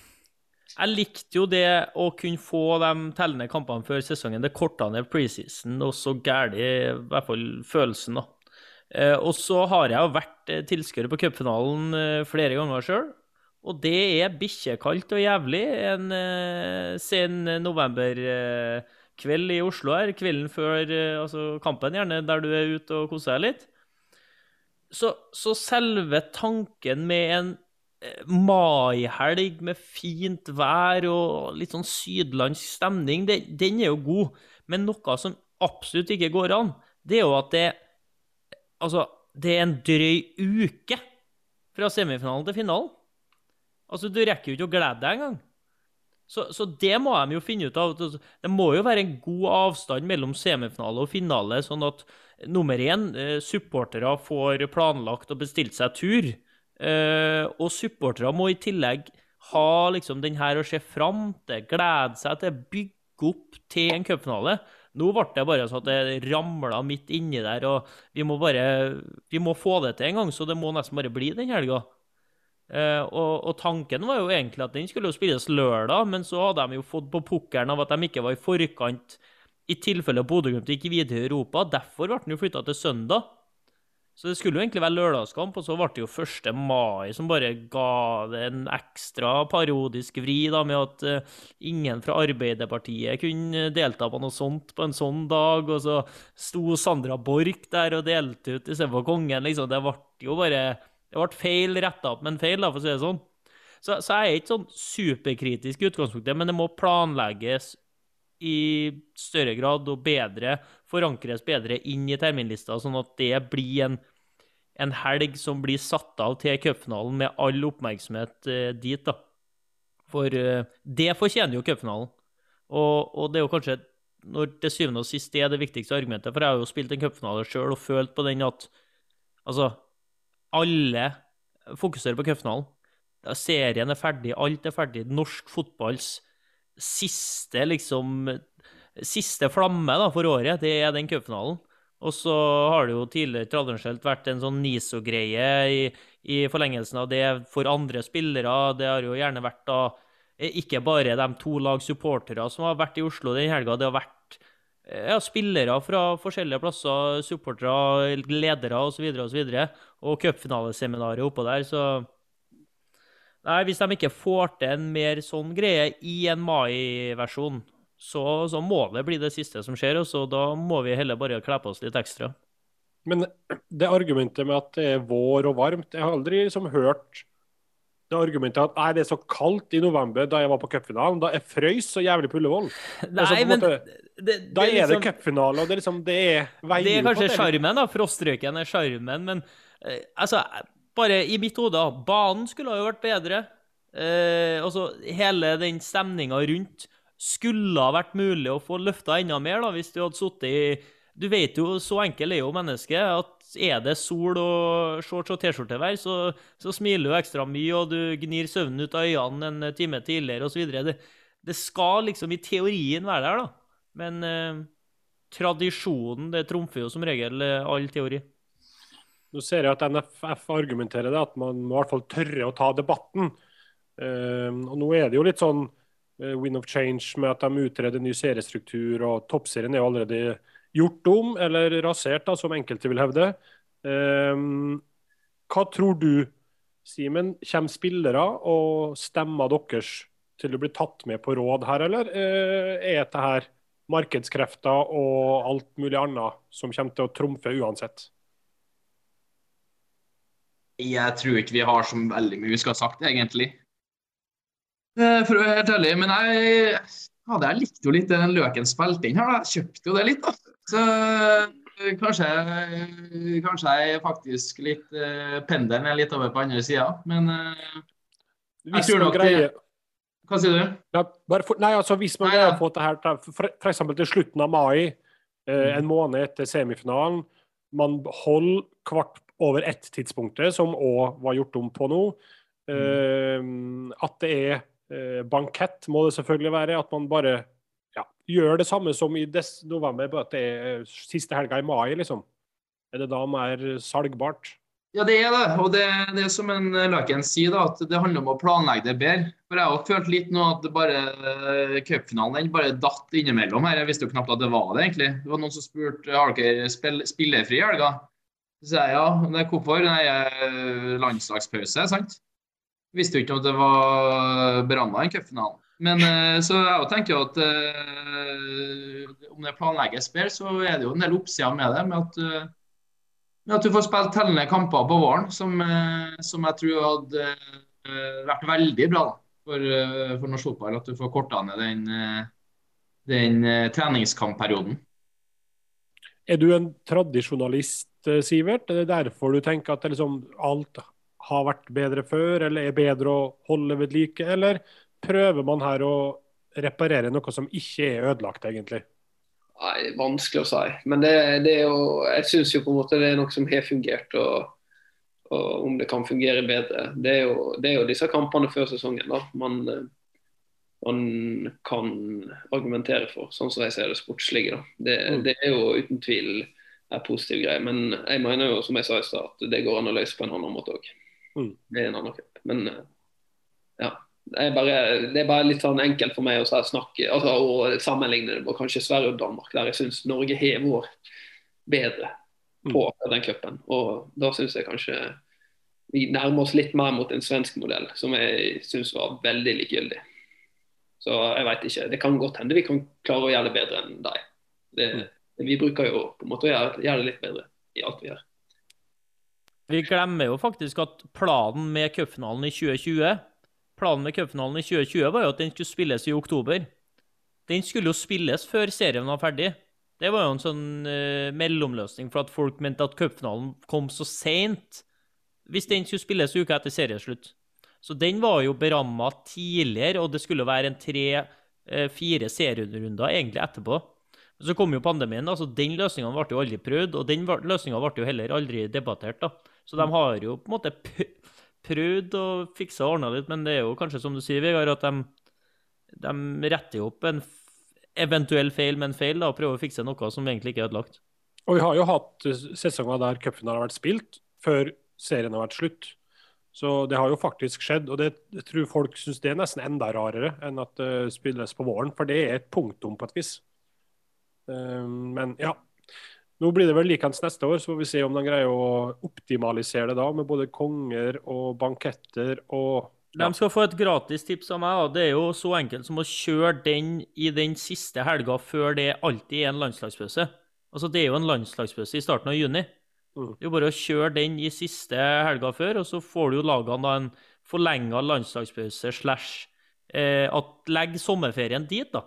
Speaker 2: jeg likte jo det å kunne få de tellende kampene før sesongen. Det korta ned preseason, og så gæli i hvert fall følelsen, da. Eh, og så har jeg jo vært eh, tilskuer på cupfinalen eh, flere ganger sjøl. Og det er bikkjekaldt og jævlig en sen novemberkveld i Oslo her. Kvelden før eh, altså kampen, gjerne, der du er ute og koser deg litt. Så, så selve tanken med en eh, maihelg med fint vær og litt sånn sydlandsk stemning, det, den er jo god. Men noe som absolutt ikke går an, det er jo at det Altså, det er en drøy uke fra semifinalen til finalen. Altså, du rekker jo ikke å glede deg engang. Så, så det må de jo finne ut av. Det må jo være en god avstand mellom semifinale og finale, sånn at nummer én, eh, supportere får planlagt og bestilt seg tur. Eh, og supportere må i tillegg ha liksom den her å se fram til, glede seg til, bygge opp til en cupfinale. Nå ble det bare sånn at det ramla midt inni der, og vi må bare Vi må få det til en gang, så det må nesten bare bli den helga. Eh, og, og tanken var jo egentlig at den skulle jo spilles lørdag, men så hadde de jo fått på pukkelen av at de ikke var i forkant i tilfelle Bodø-Glimt gikk videre i Europa. Derfor ble den jo flytta til søndag. Så det skulle jo egentlig være lørdagskamp, og så ble det jo 1. mai som bare ga det en ekstra parodisk vri, da, med at uh, ingen fra Arbeiderpartiet kunne delta på noe sånt på en sånn dag, og så sto Sandra Borch der og delte ut istedenfor kongen, liksom. Det ble jo bare Det ble feil retta opp med en feil, da, for å si det sånn. Så, så jeg er ikke sånn superkritisk i utgangspunktet, men det må planlegges i større grad og bedre, forankres bedre inn i terminlista, sånn at det blir en, en helg som blir satt av til cupfinalen med all oppmerksomhet eh, dit, da. For eh, det fortjener jo cupfinalen. Og, og det er jo kanskje, når til syvende og sist det er det viktigste argumentet, for jeg har jo spilt en cupfinale sjøl og følt på den at altså, alle fokuserer på cupfinalen. Serien er ferdig, alt er ferdig. Norsk fotballs siste liksom siste flamme da, for året, det er den cupfinalen. Og så har det jo tidligere tradisjonelt vært en sånn NISO-greie i, i, forlengelsen av det for andre spillere. Det har jo gjerne vært da eh, ikke bare de to lag supportere som har vært i Oslo den helga. Det har vært ja, spillere fra forskjellige plasser, supportere, ledere osv. Og, så videre, og cupfinaleseminaret oppå der. Så nei, hvis de ikke får til en mer sånn greie i en mai-versjon, så, så, må det bli det siste som skjer. Og så da må vi heller bare kle på oss litt ekstra.
Speaker 1: Men det argumentet med at det er vår og varmt, jeg har aldri liksom hørt det argumentet at nei, det er så kaldt i november da jeg var på cupfinalen. Da jeg frøys så jævlig på Ullevål.
Speaker 2: Nei, altså, men måte,
Speaker 1: det, det, Da er det liksom, cupfinale, og det er liksom Det er
Speaker 2: veien Det er kanskje sjarmen, da. Frostrøyken er sjarmen. Men eh, altså, bare i mitt hode, banen skulle ha jo vært bedre. Eh, altså, hele den stemninga rundt skulle ha vært mulig å få løfta enda mer da, hvis du hadde sittet i Du vet jo, så enkel er jo mennesket, at er det sol og shorts og T-skjortevær, så, så, smiler du ekstra mye, og du gnir søvnen ut av øynene en time tidligere osv. Det, det skal liksom i teorien være der, da. Men eh, tradisjonen det trumfer jo som regel eh, all teori.
Speaker 1: Nå ser jeg at NFF argumenterer det, at man må i hvert fall tørre å ta debatten. Eh, og nå er det jo litt sånn Eh, Win of Change med at de utreder ny seriestruktur, og toppserien er jo allerede gjort om, eller rasert, da, som enkelte vil hevde. Um, hva tror du, Simen, kommer spillere og stemmer deres til å bli tatt med på råd her, eller uh, er dette her markedskrefter og alt mulig annet som kommer til å trumfe uansett?
Speaker 3: Jeg tror ikke vi har så veldig mye vi skal ha sagt, egentlig. Eh, for å være helt ærlig. Men jeg, hadde jeg likte jo litt den løken spilte inn her. da. Jeg kjøpte jo det litt, da. Så eh, kanskje, kanskje jeg faktisk litt Pendelen er litt over på andre sida. Men
Speaker 1: jeg tror nok greier...
Speaker 3: Hva sier du?
Speaker 1: Ja, for, nei, altså Hvis man greier å få det her f.eks. til slutten av mai, uh, en måned etter semifinalen, man holder kvart over ett-tidspunktet, som òg var gjort om på nå, mm. at det er Eh, bankett må det selvfølgelig være. At man bare ja, gjør det samme som i november, bare at det er siste helga i mai, liksom. Er det da mer salgbart?
Speaker 3: Ja, det er det. Og det, det er som en Laken sier, da, at det handler om å planlegge det bedre. For Jeg har følt litt nå at bare uh, cupfinalen bare datt innimellom her. Jeg visste jo knapt at det var det, egentlig. Det var noen som spurte har dere spill, spillefri i helga. Så sier jeg ja. Det er hvorfor? Nei, landslagspause, sant? Jeg Visste jo ikke at det var beramma i cupfinale. Men eh, så jeg tenker jo at om det planlegges bedre, så er det jo en del oppsider med det. Med at, at, du får spilt tellende kamper på våren, som, uh, som jeg tror hadde vært veldig bra for, for norsk fotball. At du får korta ned den, den treningskampperioden.
Speaker 1: Er du en tradisjonalist, Sivert? Er det derfor du tenker at liksom alt har vært bedre før, eller er bedre å holde ved like? Eller prøver man her å reparere noe som ikke er ødelagt, egentlig?
Speaker 4: Nei, Vanskelig å si. Men det, det er jo, jeg syns jo på en måte det er noe som har fungert. og, og om det kan fungere bedre. Det er jo, det er jo disse kampene før sesongen da, man, man, kan argumentere for, sånn som jeg ser det sportslige. Da. Det, mm. det er jo uten tvil en positiv greie. Men jeg mener jo, som jeg sa i stad, at det går an å løse på en annen måte òg. Mm. Det er en annen kamp. Men ja. Det er, bare, det er, bare, litt sånn enkelt for meg å snakke altså, og sammenligne det med kanskje Sverige og Danmark, der jeg syns Norge har vært bedre på mm. den cupen. Og da syns jeg kanskje vi nærmer oss litt mer mot en svensk modell, som jeg syns var veldig likegyldig. Så jeg veit ikke. Det kan godt hende vi kan klare å gjøre det bedre enn dem. Mm. Vi bruker jo på en måte å gjøre, gjøre det litt bedre i alt vi gjør.
Speaker 2: Vi glemmer jo faktisk at planen med cupfinalen i 2020 Planen med cupfinalen i 2020 var jo at den skulle spilles i oktober. Den skulle jo spilles før serien var ferdig. Det var jo en sånn uh, mellomløsning for at folk mente at cupfinalen kom så seint. Hvis den skulle spilles uka etter serieslutt. Så den var jo beramma tidligere, og det skulle være en tre-fire uh, serierunder egentlig etterpå. Så kom jo pandemien, altså den løsninga ble jo aldri prøvd, og den løsninga ble jo heller aldri debattert. da. Så de har jo på en måte prøvd å fikse og ordna litt, men det er jo kanskje som du sier, Vegard, at de, de retter opp en eventuell feil med en feil og prøver å fikse noe som egentlig ikke er ødelagt.
Speaker 1: Og vi har jo hatt eh, sesonger der cupfinalen har vært spilt før serien har vært slutt. Så det har jo faktisk skjedd, og det, jeg tror folk syns det er nesten enda rarere enn at det spilles på våren, for det er et punktum på et vis. Um, men ja. Nå blir det vel likeens neste år, så får vi se om de greier å optimalisere det da, med både konger og banketter og
Speaker 2: De skal få et gratis tips av meg. Det er jo så enkelt som å kjøre den i den siste helga før det alltid er en landslagspause. Altså, Det er jo en landslagspause i starten av juni.
Speaker 1: Mm.
Speaker 2: Det er jo bare å kjøre den i siste helga før, og så får du jo lagene da en forlenga landslagspause slash eh, at Legg sommerferien dit, da.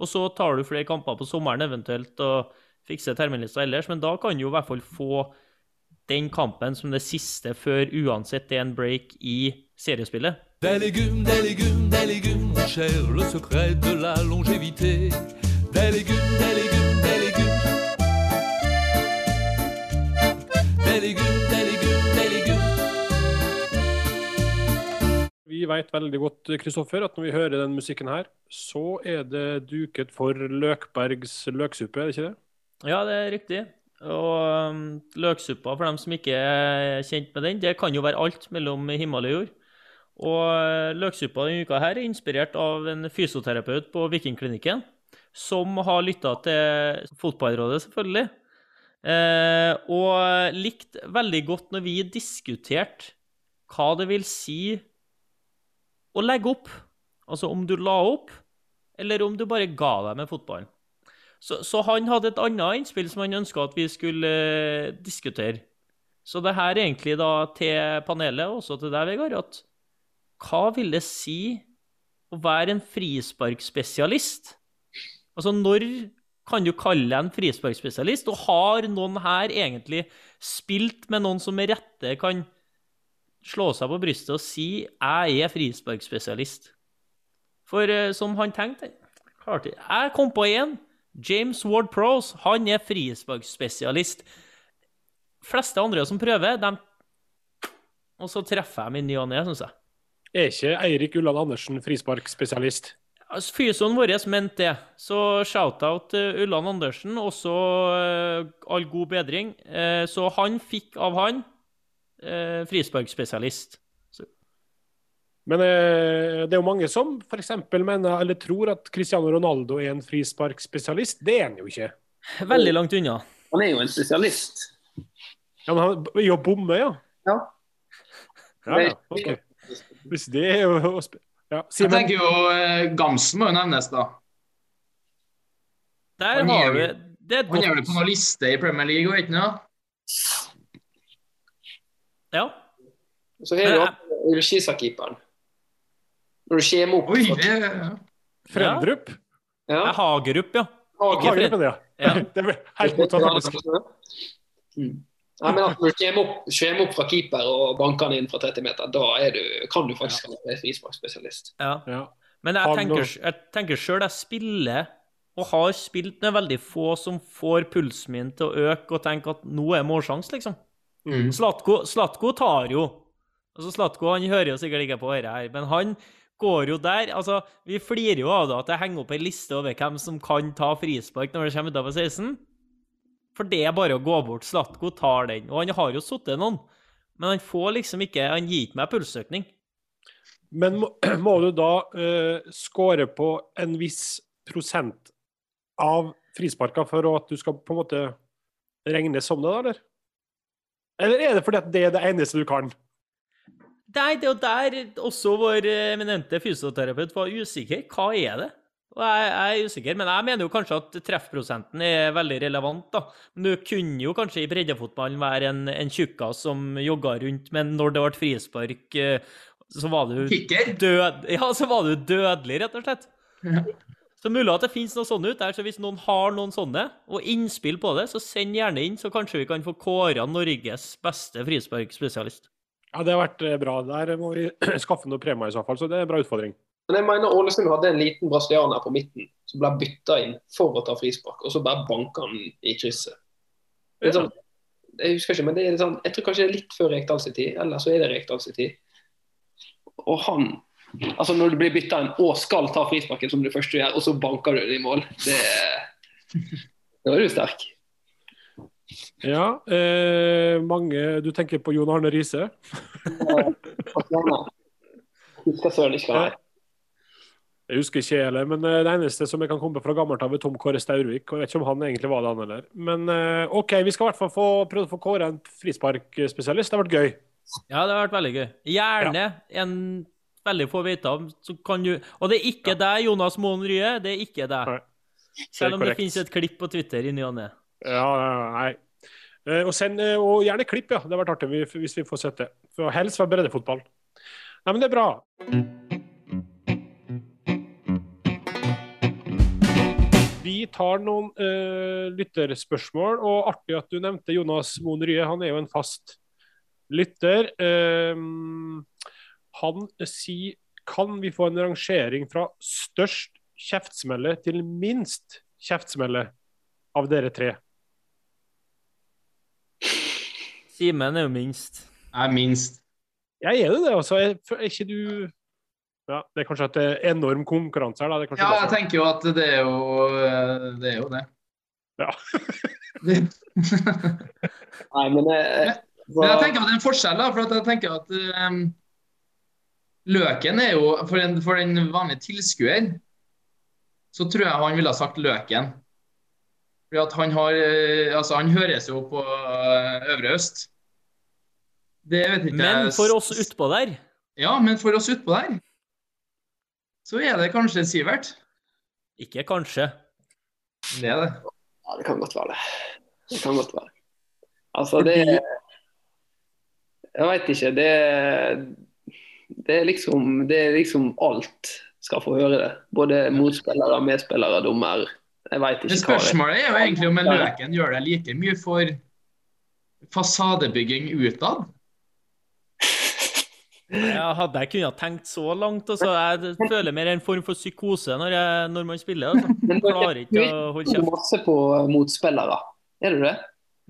Speaker 2: Og så tar du flere kamper på sommeren eventuelt og fikser terminlista ellers, men da kan du jo i hvert fall få den kampen som det siste før uansett det er en break i seriespillet.
Speaker 5: Des légumes, des légumes, des légumes, mon cher, le secret de la longévité. Des légumes, des légumes, des légumes. Des légumes, des légumes, des légumes.
Speaker 1: Vi vet veldig godt Kristoffer, at når vi hører den musikken her, så er det duket for Løkbergs løksuppe, er det ikke det?
Speaker 2: Ja, det er riktig. Og um, løksuppa, for dem som ikke er kjent med den, det kan jo være alt mellom himmel og jord. Og uh, løksuppa denne uka her er inspirert av en fysioterapeut på Vikingklinikken, som har lytta til Fotballrådet, selvfølgelig. Eh, og likt veldig godt når vi diskuterte hva det vil si å legge opp. Altså om du la opp, eller om du bare ga deg med fotballen. Så, så han hadde et annet innspill som han ønska at vi skulle eh, diskutere. Så det her er egentlig da til panelet, og også til deg, Vegard, at hva vil det si å være en frisparkspesialist? Altså, når kan du kalle deg en frisparkspesialist? Og har noen her egentlig spilt med noen som med rette kan slå seg på brystet og si 'jeg er frisparkspesialist'? For eh, som han tenkte Jeg kom på én. James Ward Prose. Han er frisparkspesialist. fleste andre som prøver, de Og så treffer jeg min i ny og ne, syns jeg.
Speaker 1: Er ikke Eirik Ulland Andersen frisparkspesialist?
Speaker 2: Altså, Fysioen vår mente det. Så shout-out til Ulland Andersen. Også eh, all god bedring. Eh, så han fikk av han eh, frisparkspesialist.
Speaker 1: Men eh, det er jo mange som f.eks. mener eller tror at Cristiano Ronaldo er en frisparkspesialist. Det er han jo ikke.
Speaker 2: Veldig langt unna.
Speaker 4: Han er jo en spesialist.
Speaker 1: Ja, men han er jo bomme, ja.
Speaker 4: Ja.
Speaker 1: Ja, ja, ok. Hvis det er jo ja.
Speaker 3: Jeg tenker jo eh, Gamsen må jo nevnes, da.
Speaker 2: Der
Speaker 3: Han
Speaker 2: har vi Det er
Speaker 3: Han er vel på noen liste i Premier League, og ikke noe?
Speaker 2: Ja.
Speaker 4: Så har du Ullskisa-keeperen. Når du kommer opp
Speaker 3: Oi, det
Speaker 1: Frendrup?
Speaker 4: ja.
Speaker 2: Er Hagerup, ja.
Speaker 1: Hagerup, ja.
Speaker 2: Ja.
Speaker 1: Det er helt motsatt.
Speaker 4: Mm. Nei, men at når du kommer opp, kommer opp fra keeper og banker den inn fra 30 meter, da er du, kan du faktisk være frisparkspesialist.
Speaker 2: ja.
Speaker 1: Ja.
Speaker 2: Men jeg tenker, jeg tenker sjøl jeg spiller og har spilt med veldig få som får pulsen min til å øke og tenke at nå er målsjanse, liksom.
Speaker 3: Mm.
Speaker 2: Slatko, Slatko tar jo Altså Slatko han hører jo sikkert ikke på dette her, men han går jo der. altså Vi flirer jo av det at jeg henger opp ei liste over hvem som kan ta frispark når det kommer utover 16. For det er bare å gå bort. Slatko tar den. Og han har jo sittet noen. Men han får liksom ikke Han gir ikke meg pulsøkning.
Speaker 1: Men må, må du da uh, score på en viss prosent av frisparka for at du skal på en måte regnes som det, da, eller? Eller er det fordi at det er det eneste du kan?
Speaker 2: Nei, det er jo der også vår eminente fysioterapeut var usikker. Hva er det? Og jeg, jeg er usikker, men jeg mener jo kanskje at treffprosenten er veldig relevant. da. Men du kunne jo kanskje i breddefotballen være en, en tjukkas som jogga rundt, men når det ble frispark, eh, så var du død... Ja, så var du dødelig, rett og slett.
Speaker 3: Ja.
Speaker 2: Så mulig at det finnes noe sånt ut der, så hvis noen har noen sånne, og innspill på det, så send gjerne inn, så kanskje vi kan få kåra Norges beste frisparkspesialist.
Speaker 1: Ja, det har vært eh, bra. Der må vi skaffe noe premier i så fall, så det er en bra utfordring.
Speaker 4: Men jeg mener Ålesund hadde en liten brasilianer på midten som ble bytta inn for å ta frispark, og så bare banka han i krysset. Det er sånn, jeg husker ikke, men det er litt sånn, jeg tror kanskje det er litt før Rekdals tid, eller så er det Rekdals tid. Og han Altså Når du blir bytta inn og skal ta frisparken som det første du gjør, og så banker du det i mål, det Da er du sterk.
Speaker 1: Ja, eh, mange Du tenker på Jon Arne Riise? Jeg husker ikke heller, men eh, det eneste som jeg kan komme på fra gammelt av, er Tom Kåre Staurvik. og Jeg vet ikke om han egentlig var det, han heller. Men eh, OK, vi skal i hvert fall få prøve å få kåre en frisparkspesialist. Det har vært gøy.
Speaker 2: Ja, det har vært veldig gøy. Gjerne en veldig få vite om, så kan du Og det er ikke deg, Jonas Moen Rye. Det er ikke deg. Selv om det finnes et klipp på Twitter i ny og ne.
Speaker 1: Ja, nei. Eh, Og, send, eh, og gjerne klipp, ja. Det har vært artig hvis- vi får sett det. For helst være breddefotball. Nei, men det er bra. Vi tar noen uh, lytterspørsmål, og artig at du nevnte Jonas Moen Rye. Han er jo en fast lytter. Uh, han sier kan vi få en rangering fra størst kjeftsmelle til minst kjeftsmelle av dere tre?
Speaker 2: Simen er jo minst.
Speaker 3: Jeg er minst.
Speaker 1: Jeg er jo det, altså. Er, ikke du ja, Det er kanskje at det er enorm konkurranse her, da. Det er
Speaker 3: Ja, jeg tenker jo at det er jo eh, det. Er jo det.
Speaker 1: Ja.
Speaker 4: Nei, men jeg,
Speaker 3: Men jeg tenker at det er en forskjell, da. For at jeg tenker at um, Løken er jo For en, for en vanlig tilskuer så tror jeg han ville ha sagt Løken. Fordi at han har eh, Altså, han høres jo på eh, Øvre Øst. Det vet ikke
Speaker 2: Men
Speaker 3: jeg
Speaker 2: for oss utpå der
Speaker 3: Ja, men for oss utpå der, så er det kanskje Sivert.
Speaker 2: Ikke kanskje.
Speaker 3: Det er det.
Speaker 4: Ja, det kan godt være det. Det kan godt være. Altså, det Jeg veit ikke. Det, det er liksom Det er liksom alt skal få høre det. Både motspillere, medspillere, dommer. Jeg veit ikke Men
Speaker 3: spørsmålet er jo egentlig om en Løken gjør det like mye for fasadebygging utad.
Speaker 2: Ja, hadde jeg kunnet tenkt så langt, altså. Jeg føler mer en form for psykose når, jeg, når man spiller. Altså.
Speaker 4: Jeg
Speaker 2: Klarer ikke å holde
Speaker 4: Du er masse på motspillere. Er du det?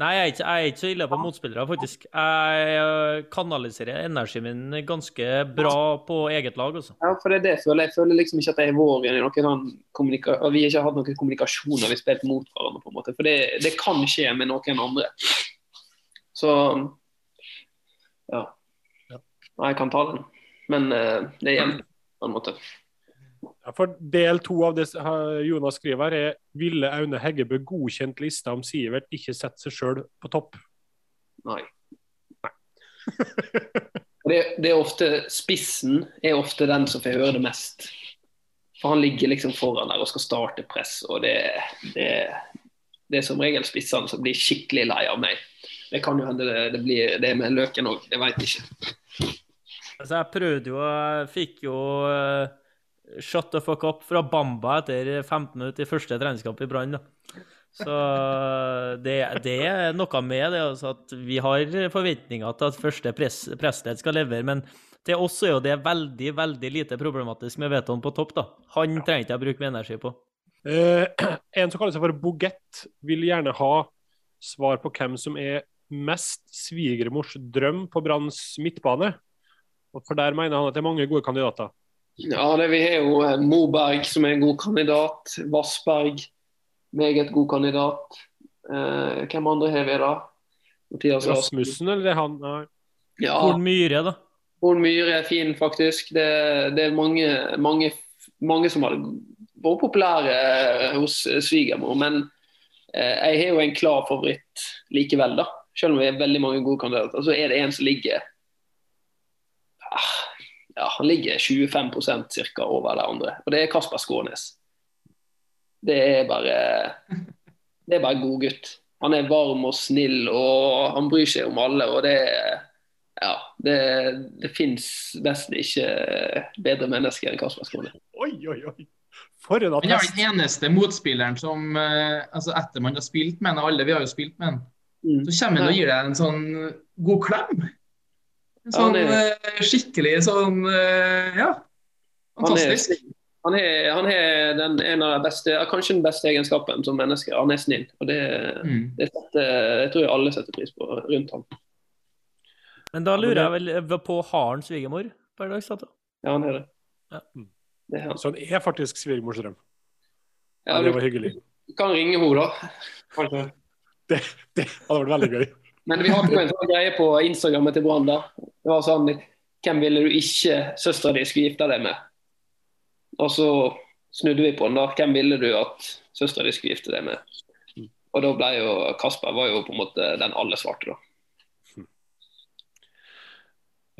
Speaker 2: Nei, jeg er ikke, jeg er ikke så ille på motspillere, faktisk. Jeg kanaliserer energien min ganske bra på eget lag, altså.
Speaker 4: Ja, for det er det jeg føler. Jeg føler liksom ikke at jeg er vår igjen i noen kommunika Vi har ikke hatt noen kommunikasjon når vi har spilt mot hverandre, på en måte. For det, det kan skje med noen andre. Så ja. Jeg kan ta den. Men uh, det er jevnt på en måte.
Speaker 1: Ja, for del to av det Jonas skriver her, er ville Aune Heggebø godkjent lista om Sivert ikke setter seg sjøl på topp?
Speaker 4: Nei. Nei. Det, det er ofte Spissen er ofte den som får høre det mest. For han ligger liksom foran der og skal starte press, og det, det, det er som regel spissene som blir skikkelig lei av meg. Det kan jo hende det, det blir det med Løken òg, jeg veit ikke.
Speaker 2: Altså, jeg prøvde jo, jeg fikk jo øh, shut the fuck up fra Bamba etter 15 minutter i første treningskamp i Brann. Så det, det er noe med det, altså at vi har forventninger til at første press, pressledd skal levere, men til oss er jo det veldig, veldig lite problematisk med Veton på topp, da. Han trenger ikke jeg bruke mye energi på.
Speaker 1: Eh, en som kaller seg for Bogett, vil gjerne ha svar på hvem som er mest svigermors drøm på Branns midtbane. For der mener han at det er mange gode kandidater.
Speaker 4: Ja, det, Vi har jo eh, Moberg som er en god kandidat. Vassberg, meget god kandidat. Eh, hvem andre har vi da? Mathias Rasmussen.
Speaker 1: Eller det er han? Nei.
Speaker 4: Ja,
Speaker 2: Horn Myhre, da.
Speaker 4: Horn Myhre er fin, faktisk. Det, det er mange, mange, mange som har vært populære eh, hos eh, svigermor. Men eh, jeg har jo en klar favoritt likevel, da. Selv om vi er veldig mange gode kandidater, så er det en som ligger Ja, han ligger 25% over de andre. Og det er Kasper Skånes. Det er bare Det er bare god gutt. Han er varm og snill, og han bryr seg om alle. og det ja, det, det fins nesten ikke bedre mennesker enn Kasper Skånes.
Speaker 1: Oi, oi, oi! For en
Speaker 3: Han er den eneste motspilleren som eh, altså Etter man har spilt med ham, alle vi har jo spilt med ham,
Speaker 4: Mm.
Speaker 3: så kommer han og gir deg en sånn god klem.
Speaker 4: Ja,
Speaker 3: sånn
Speaker 4: han
Speaker 3: eh, skikkelig sånn eh, Ja.
Speaker 4: Er,
Speaker 3: Fantastisk.
Speaker 4: han er, han er den, en av de beste, kanskje den beste egenskapen som menneske. Han er snill. og det,
Speaker 3: Mm.
Speaker 4: det setter, Jeg tror alle setter pris på rundt ham.
Speaker 2: Men da lurer jeg vel på har han svigermor per dags dato?
Speaker 4: Ja, han er det.
Speaker 2: Ja.
Speaker 4: det er han.
Speaker 1: Så han er faktisk svigermors drøm. Ja,
Speaker 4: Ja,
Speaker 1: det var hyggelig.
Speaker 4: Du kan ringe henne, da. Kanskje.
Speaker 1: Det, det hadde vært veldig gøy.
Speaker 4: Men vi hadde jo en sånn greie på Instagrammet til Brann. Det var sånn Hvem ville du ikke søstera di skulle gifte deg med? Og så snudde vi på den, da. Hvem ville du at søstera di skulle gifte deg med? Og da ble jo Kasper var jo på en måte den alle svarte, da.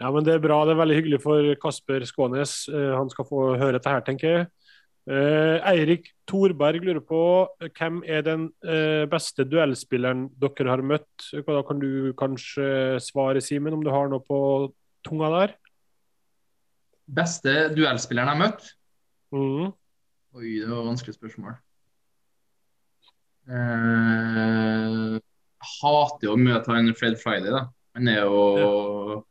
Speaker 1: Ja, men Det er bra. Det er veldig hyggelig for Kasper Skånes. Eh, Han skal få høre dette her, tenker jeg. Eh, Eirik Thorberg lurer på hvem er den eh, beste duellspilleren dere har møtt. Da kan du kanskje svare, Simen, om du har noe på tunga der?
Speaker 3: Beste duellspilleren jeg har møtt?
Speaker 1: Mm.
Speaker 3: Oi, det var et vanskelig spørsmål. Eh, jeg hater jo å møte han Fred Friday, da. Han er jo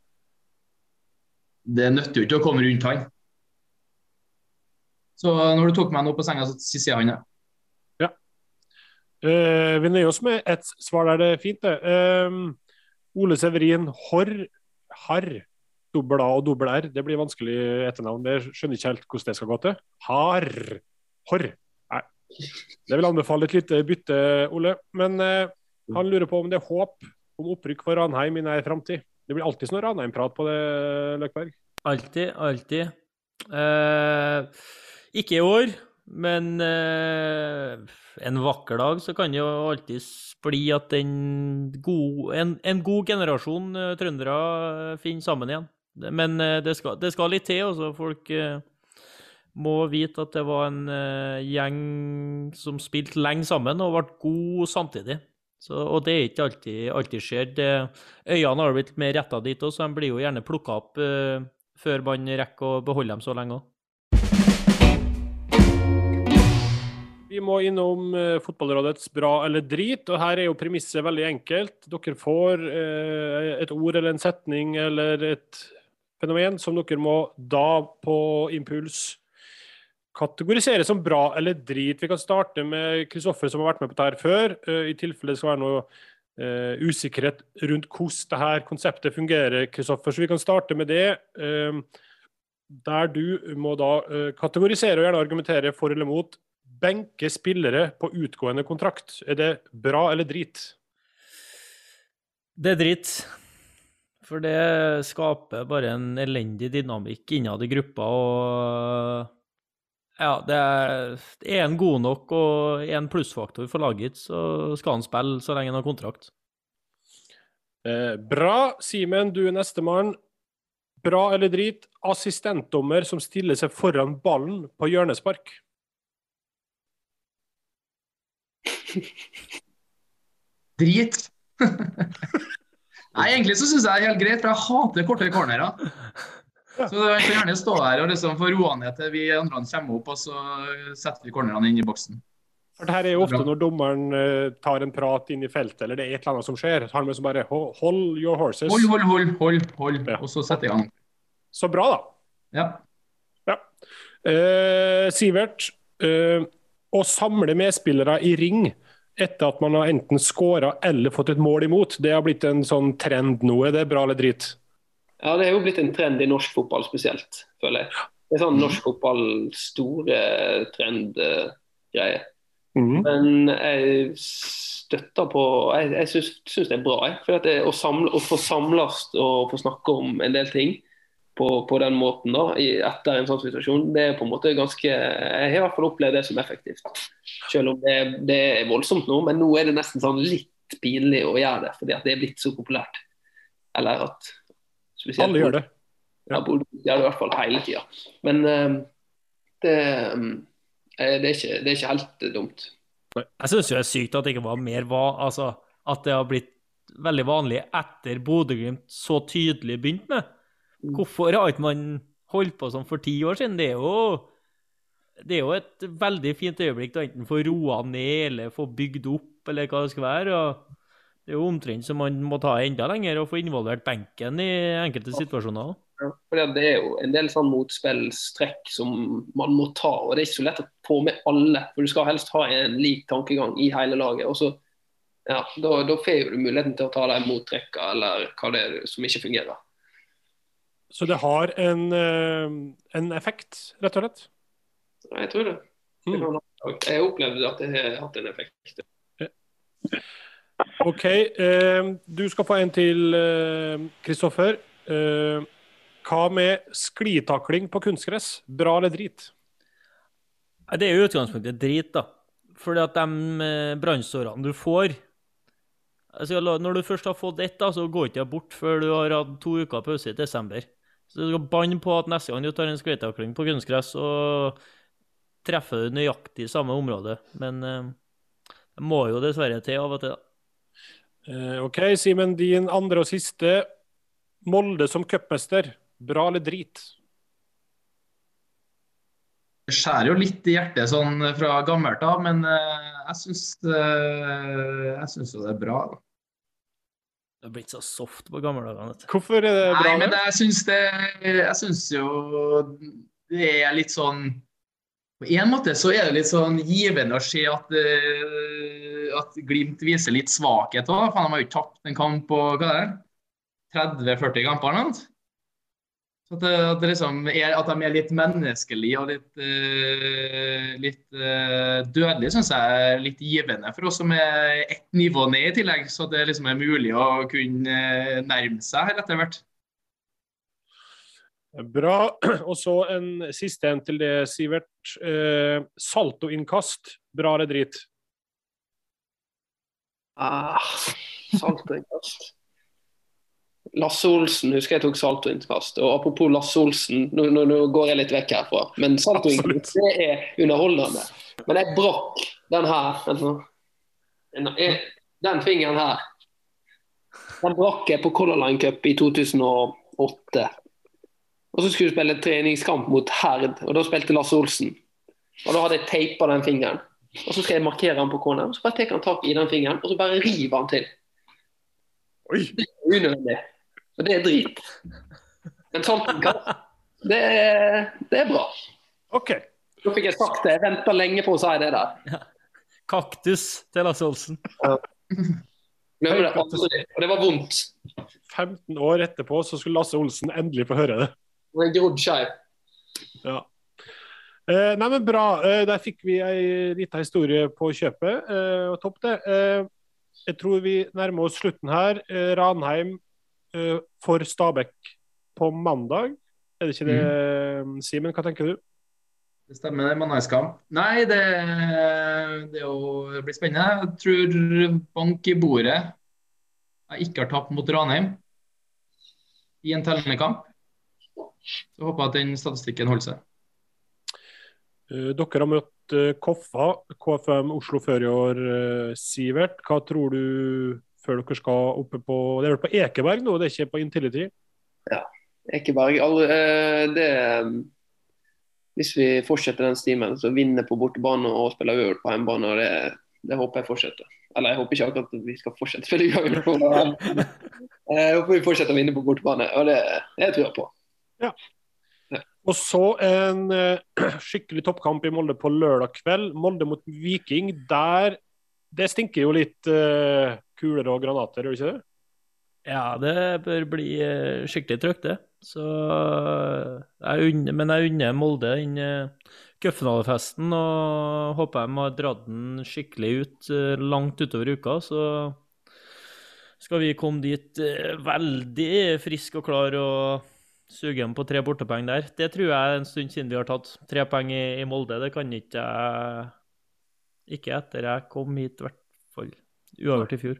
Speaker 3: Det nytter jo ikke å komme rundt han. Så når du tok meg nå på senga, så sier jeg det. ja.
Speaker 1: Uh, vi nøyer oss med ett svar der, det er fint, det. Uh, Ole Severin Horr, Harr, dobbel A og dobbel R. Det blir vanskelig etternavn. Det skjønner ikke helt hvordan det skal gå til. Har. Horr. Nei. Det vil anbefale et lite bytte, Ole. Men uh, han lurer på om det er håp om opprykk for Ranheim i nær framtid. Det blir alltid sånn Ranheim-prat på det, Løkberg.
Speaker 2: Alltid, alltid. Eh, ikke i år, men eh, en vakker dag så kan det jo alltids bli at god, en, en god generasjon eh, trøndere eh, finner sammen igjen. Men det, skal, det skal litt til, Også. Folk eh, må vite at det var en gjeng som spilte lenge sammen og ble god samtidig. Så, og det er ikke alltid, alltid skjer. Det, øynene har blitt mer retta dit òg, så de blir jo gjerne plukka opp eh, før man rekker å beholde dem så lenge òg.
Speaker 1: Vi må innom eh, Fotballrådets bra eller drit, og her er jo premisset veldig enkelt. Dere får eh, et ord eller en setning eller et fenomen som dere må da på impuls kategorisere som bra eller drit. Vi kan starte med Kristoffer som har vært med på dette før, eh, i tilfelle det skal være noe usikkerhet rundt hvordan dette konseptet fungerer, Kristoffer. Så vi kan starte med det. der du må da kategorisere og gjerne argumentere for eller mot benke spillere på utgående kontrakt. Er det bra eller drit?
Speaker 2: Det er drit. For det skaper bare en elendig dynamikk innad i gruppa, og ja, det er, én en god nok og én en plussfaktor for laget, så skal han spille så lenge han har kontrakt.
Speaker 1: Eh, bra. Simen, du er nestemann. Bra eller drit? Assistentdommer som stiller seg foran ballen på hjørnespark.
Speaker 3: Drit. Nei, egentlig så syns jeg det er helt greit, for jeg hater korte cornerer. Så jeg kan gjerne stå her og liksom få roa ned til vi andre kommer opp, og så setter vi cornerne inn i boksen.
Speaker 1: For det her er jo ofte når dommeren eh, tar en prat inn i feltet, eller det er et eller annet som skjer. Så har han liksom bare Hold your horses.
Speaker 3: Hold, hold, hold, hold, hold.
Speaker 1: Ja.
Speaker 3: Og så setter jeg i gang.
Speaker 1: Så bra, da.
Speaker 3: Ja.
Speaker 1: Eh, Sivert, eh, å samle medspillere i ring etter at man har enten skåra eller fått et mål imot, det har blitt en sånn trend nå. Er det bra eller drit?
Speaker 4: Ja, det er jo blitt en trend i norsk fotball spesielt, føler jeg. Det er sånn norsk fotball store trendgreie.
Speaker 1: Mm.
Speaker 4: Men jeg støtter på Jeg, jeg syns, det er bra. Jeg. For at det, å, samle, å få samles og få snakke om en del ting på, på den måten da, i, etter en sånn situasjon, det er på en måte ganske Jeg har i hvert fall opplevd det som effektivt. Selv om det, det er voldsomt nå, men nå er det nesten sånn litt pinlig å gjøre det, fordi at det er blitt så populært. Eller at spesielt
Speaker 1: Alle gjør det.
Speaker 4: ja, gjør det i hvert fall hele tida. Men uh, det, eh, det, er ikke, det er ikke helt dumt.
Speaker 2: Jeg syns det er sykt at det ikke var mer hva, Altså, at det har blitt veldig vanlig etter Bodø-Glimt så tydelig begynt med. Hvorfor har ikke man holdt på sånn for ti år siden? Det er jo det er jo et veldig fint øyeblikk å enten få roa ned eller få bygd opp, eller hva det skal være. Det er jo omtrent som man må ta enda lenger og få involvert benken i enkelte situasjoner.
Speaker 4: Ja, for Det er jo en del sånn motspillstrekk som man må ta, og det er ikke så lett å få med alle. For Du skal helst ha en lik tankegang i hele laget. og så ja, Da, da får du muligheten til å ta de mottrekka eller hva det er som ikke fungerer.
Speaker 1: Så det har en, eh, en effekt, rett og slett.
Speaker 4: Ja, Jeg tror det.
Speaker 1: Mm.
Speaker 4: Jeg opplevde at det har hatt en effekt.
Speaker 1: OK. Eh, du skal få en til, eh, Kristoffer. Eh, hva med sklitakling på kunstgress? Bra eller drit?
Speaker 2: Det er jo utgangspunktet drit, da. Fordi at de eh, brannsårene du får altså, Når du først har fått ett, da, så går ikke det bort før du har hatt to uker pause i desember. Så du skal banne på at neste gang du tar en skøytetakling på kunstgress, så treffer du nøyaktig samme område. Men eh, det må jo dessverre til av og til, da.
Speaker 1: Eh, OK, Simen, din andre og siste. Molde som cupmester. Bra eller drit?
Speaker 3: Det skjærer jo litt i hjertet sånn fra gammelt av, men eh, jeg syns eh, Jeg syns jo det er bra. da.
Speaker 2: Det har blitt så soft på gamle dager.
Speaker 1: Hvorfor er det bra?
Speaker 3: Nei, men
Speaker 1: det?
Speaker 3: jeg syns det Jeg syns jo det er litt sånn På en måte så er det litt sånn givende å se at, eh, at Glimt viser litt svakhet òg. De har jo ikke tapt en kamp på hva er det? 30-40 kamper eller noe. Så at, det, at, det liksom er, at de er litt menneskelige og litt, uh, litt uh, dødelige, syns jeg er litt givende for oss som er ett nivå ned i tillegg. Så det liksom er mulig å kunne eh, nærme seg her etter hvert.
Speaker 1: Bra. Og så en siste en til det, Sivert. Uh, Saltoinnkast. Bra eller drit?
Speaker 4: Ah, saltoinnkast. Lasse Olsen husker jeg tok saltoinnkast. Og apropos Lasse Olsen, nå, nå, nå går jeg litt vekk herfra. Men saltoinnkast det er underholdende. Men jeg brakk den her. Altså, den, den fingeren her. Den brakk jeg på Color Line Cup i 2008. Og så skulle vi spille treningskamp mot Herd, og da spilte Lasse Olsen. Og da hadde jeg teipa den fingeren. Og så skal jeg markere den på corner. Så bare tar han tak i den fingeren, og så bare river han til.
Speaker 1: Oi!
Speaker 4: Unødvendig. Og det er drit. Men saltoinnkast, det, er- det er bra.
Speaker 1: OK.
Speaker 4: Nå fikk jeg sagt det. Jeg venta lenge på å si det der.
Speaker 2: Kaktus til Lasse Olsen.
Speaker 4: Glemmer det aldri. Og det var vondt.
Speaker 1: 15 år etterpå så skulle Lasse Olsen endelig få høre det.
Speaker 4: Og grodd skeiv.
Speaker 1: Ja. Eh, nei, men Bra. Eh, der fikk vi ei lita historie på kjøpet. Eh, og Topp, det. Eh, jeg tror vi nærmer oss slutten her. Eh, Ranheim eh, for Stabæk på mandag. Er det ikke det, Simen? Hva tenker du?
Speaker 3: Det stemmer, det er mandagskamp. Nei, det, det, jo- det blir spennende. Jeg tror bank i bordet jeg ikke har tapt mot Ranheim i en tellende kamp. Så håper jeg at den statistikken holder seg.
Speaker 1: Eh, dere har møtt eh, Koffa, KFM Oslo før i år, eh, Sivert. Hva tror du før dere skal oppe på Det er vel på Ekeberg nå, det er ikke på Intility?
Speaker 4: Ekeberg aldri, eh, det, Hvis vi fortsetter den stimen, så vinner på bortebane og spiller uavgjort på hjemmebane. og det, det håper jeg fortsetter. Eller jeg håper ikke akkurat at vi skal fortsette å spille uavgjort. på. Jeg håper vi fortsetter å vinne på bortebane, og det, det tror jeg på.
Speaker 1: Og så en eh, skikkelig toppkamp i Molde på lørdag kveld. Molde mot Viking. Der Det stinker jo litt uh, kuler og granater, gjør det ikke det?
Speaker 2: Ja, det bør bli eh, skikkelig trøkk, det. Så jeg unner, Men jeg unner Molde den cupfinalefesten og håper de har dratt den skikkelig ut langt utover uka. Så skal vi komme dit veldig friske og klare og suge dem på tre bortepoeng der. Det tror jeg en stund siden vi har tatt tre poeng i, i Molde. Det kan ikke jeg Ikke etter jeg kom hit, i hvert fall. Uavgjort i fjor.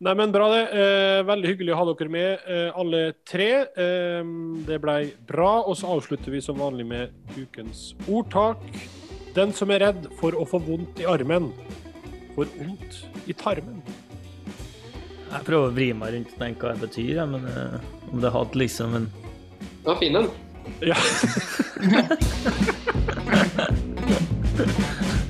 Speaker 1: Nei, men Bra, det. Eh, veldig hyggelig å ha dere med, eh, alle tre. Eh, det ble bra. Og så avslutter vi som vanlig med ukens ordtak. Den som er redd for å få vondt i armen, får vondt i tarmen.
Speaker 2: Jeg prøver å vri meg rundt og tenke hva det betyr, jeg, men eh, om det hadde liksom en
Speaker 4: var fin, den.
Speaker 1: Ja.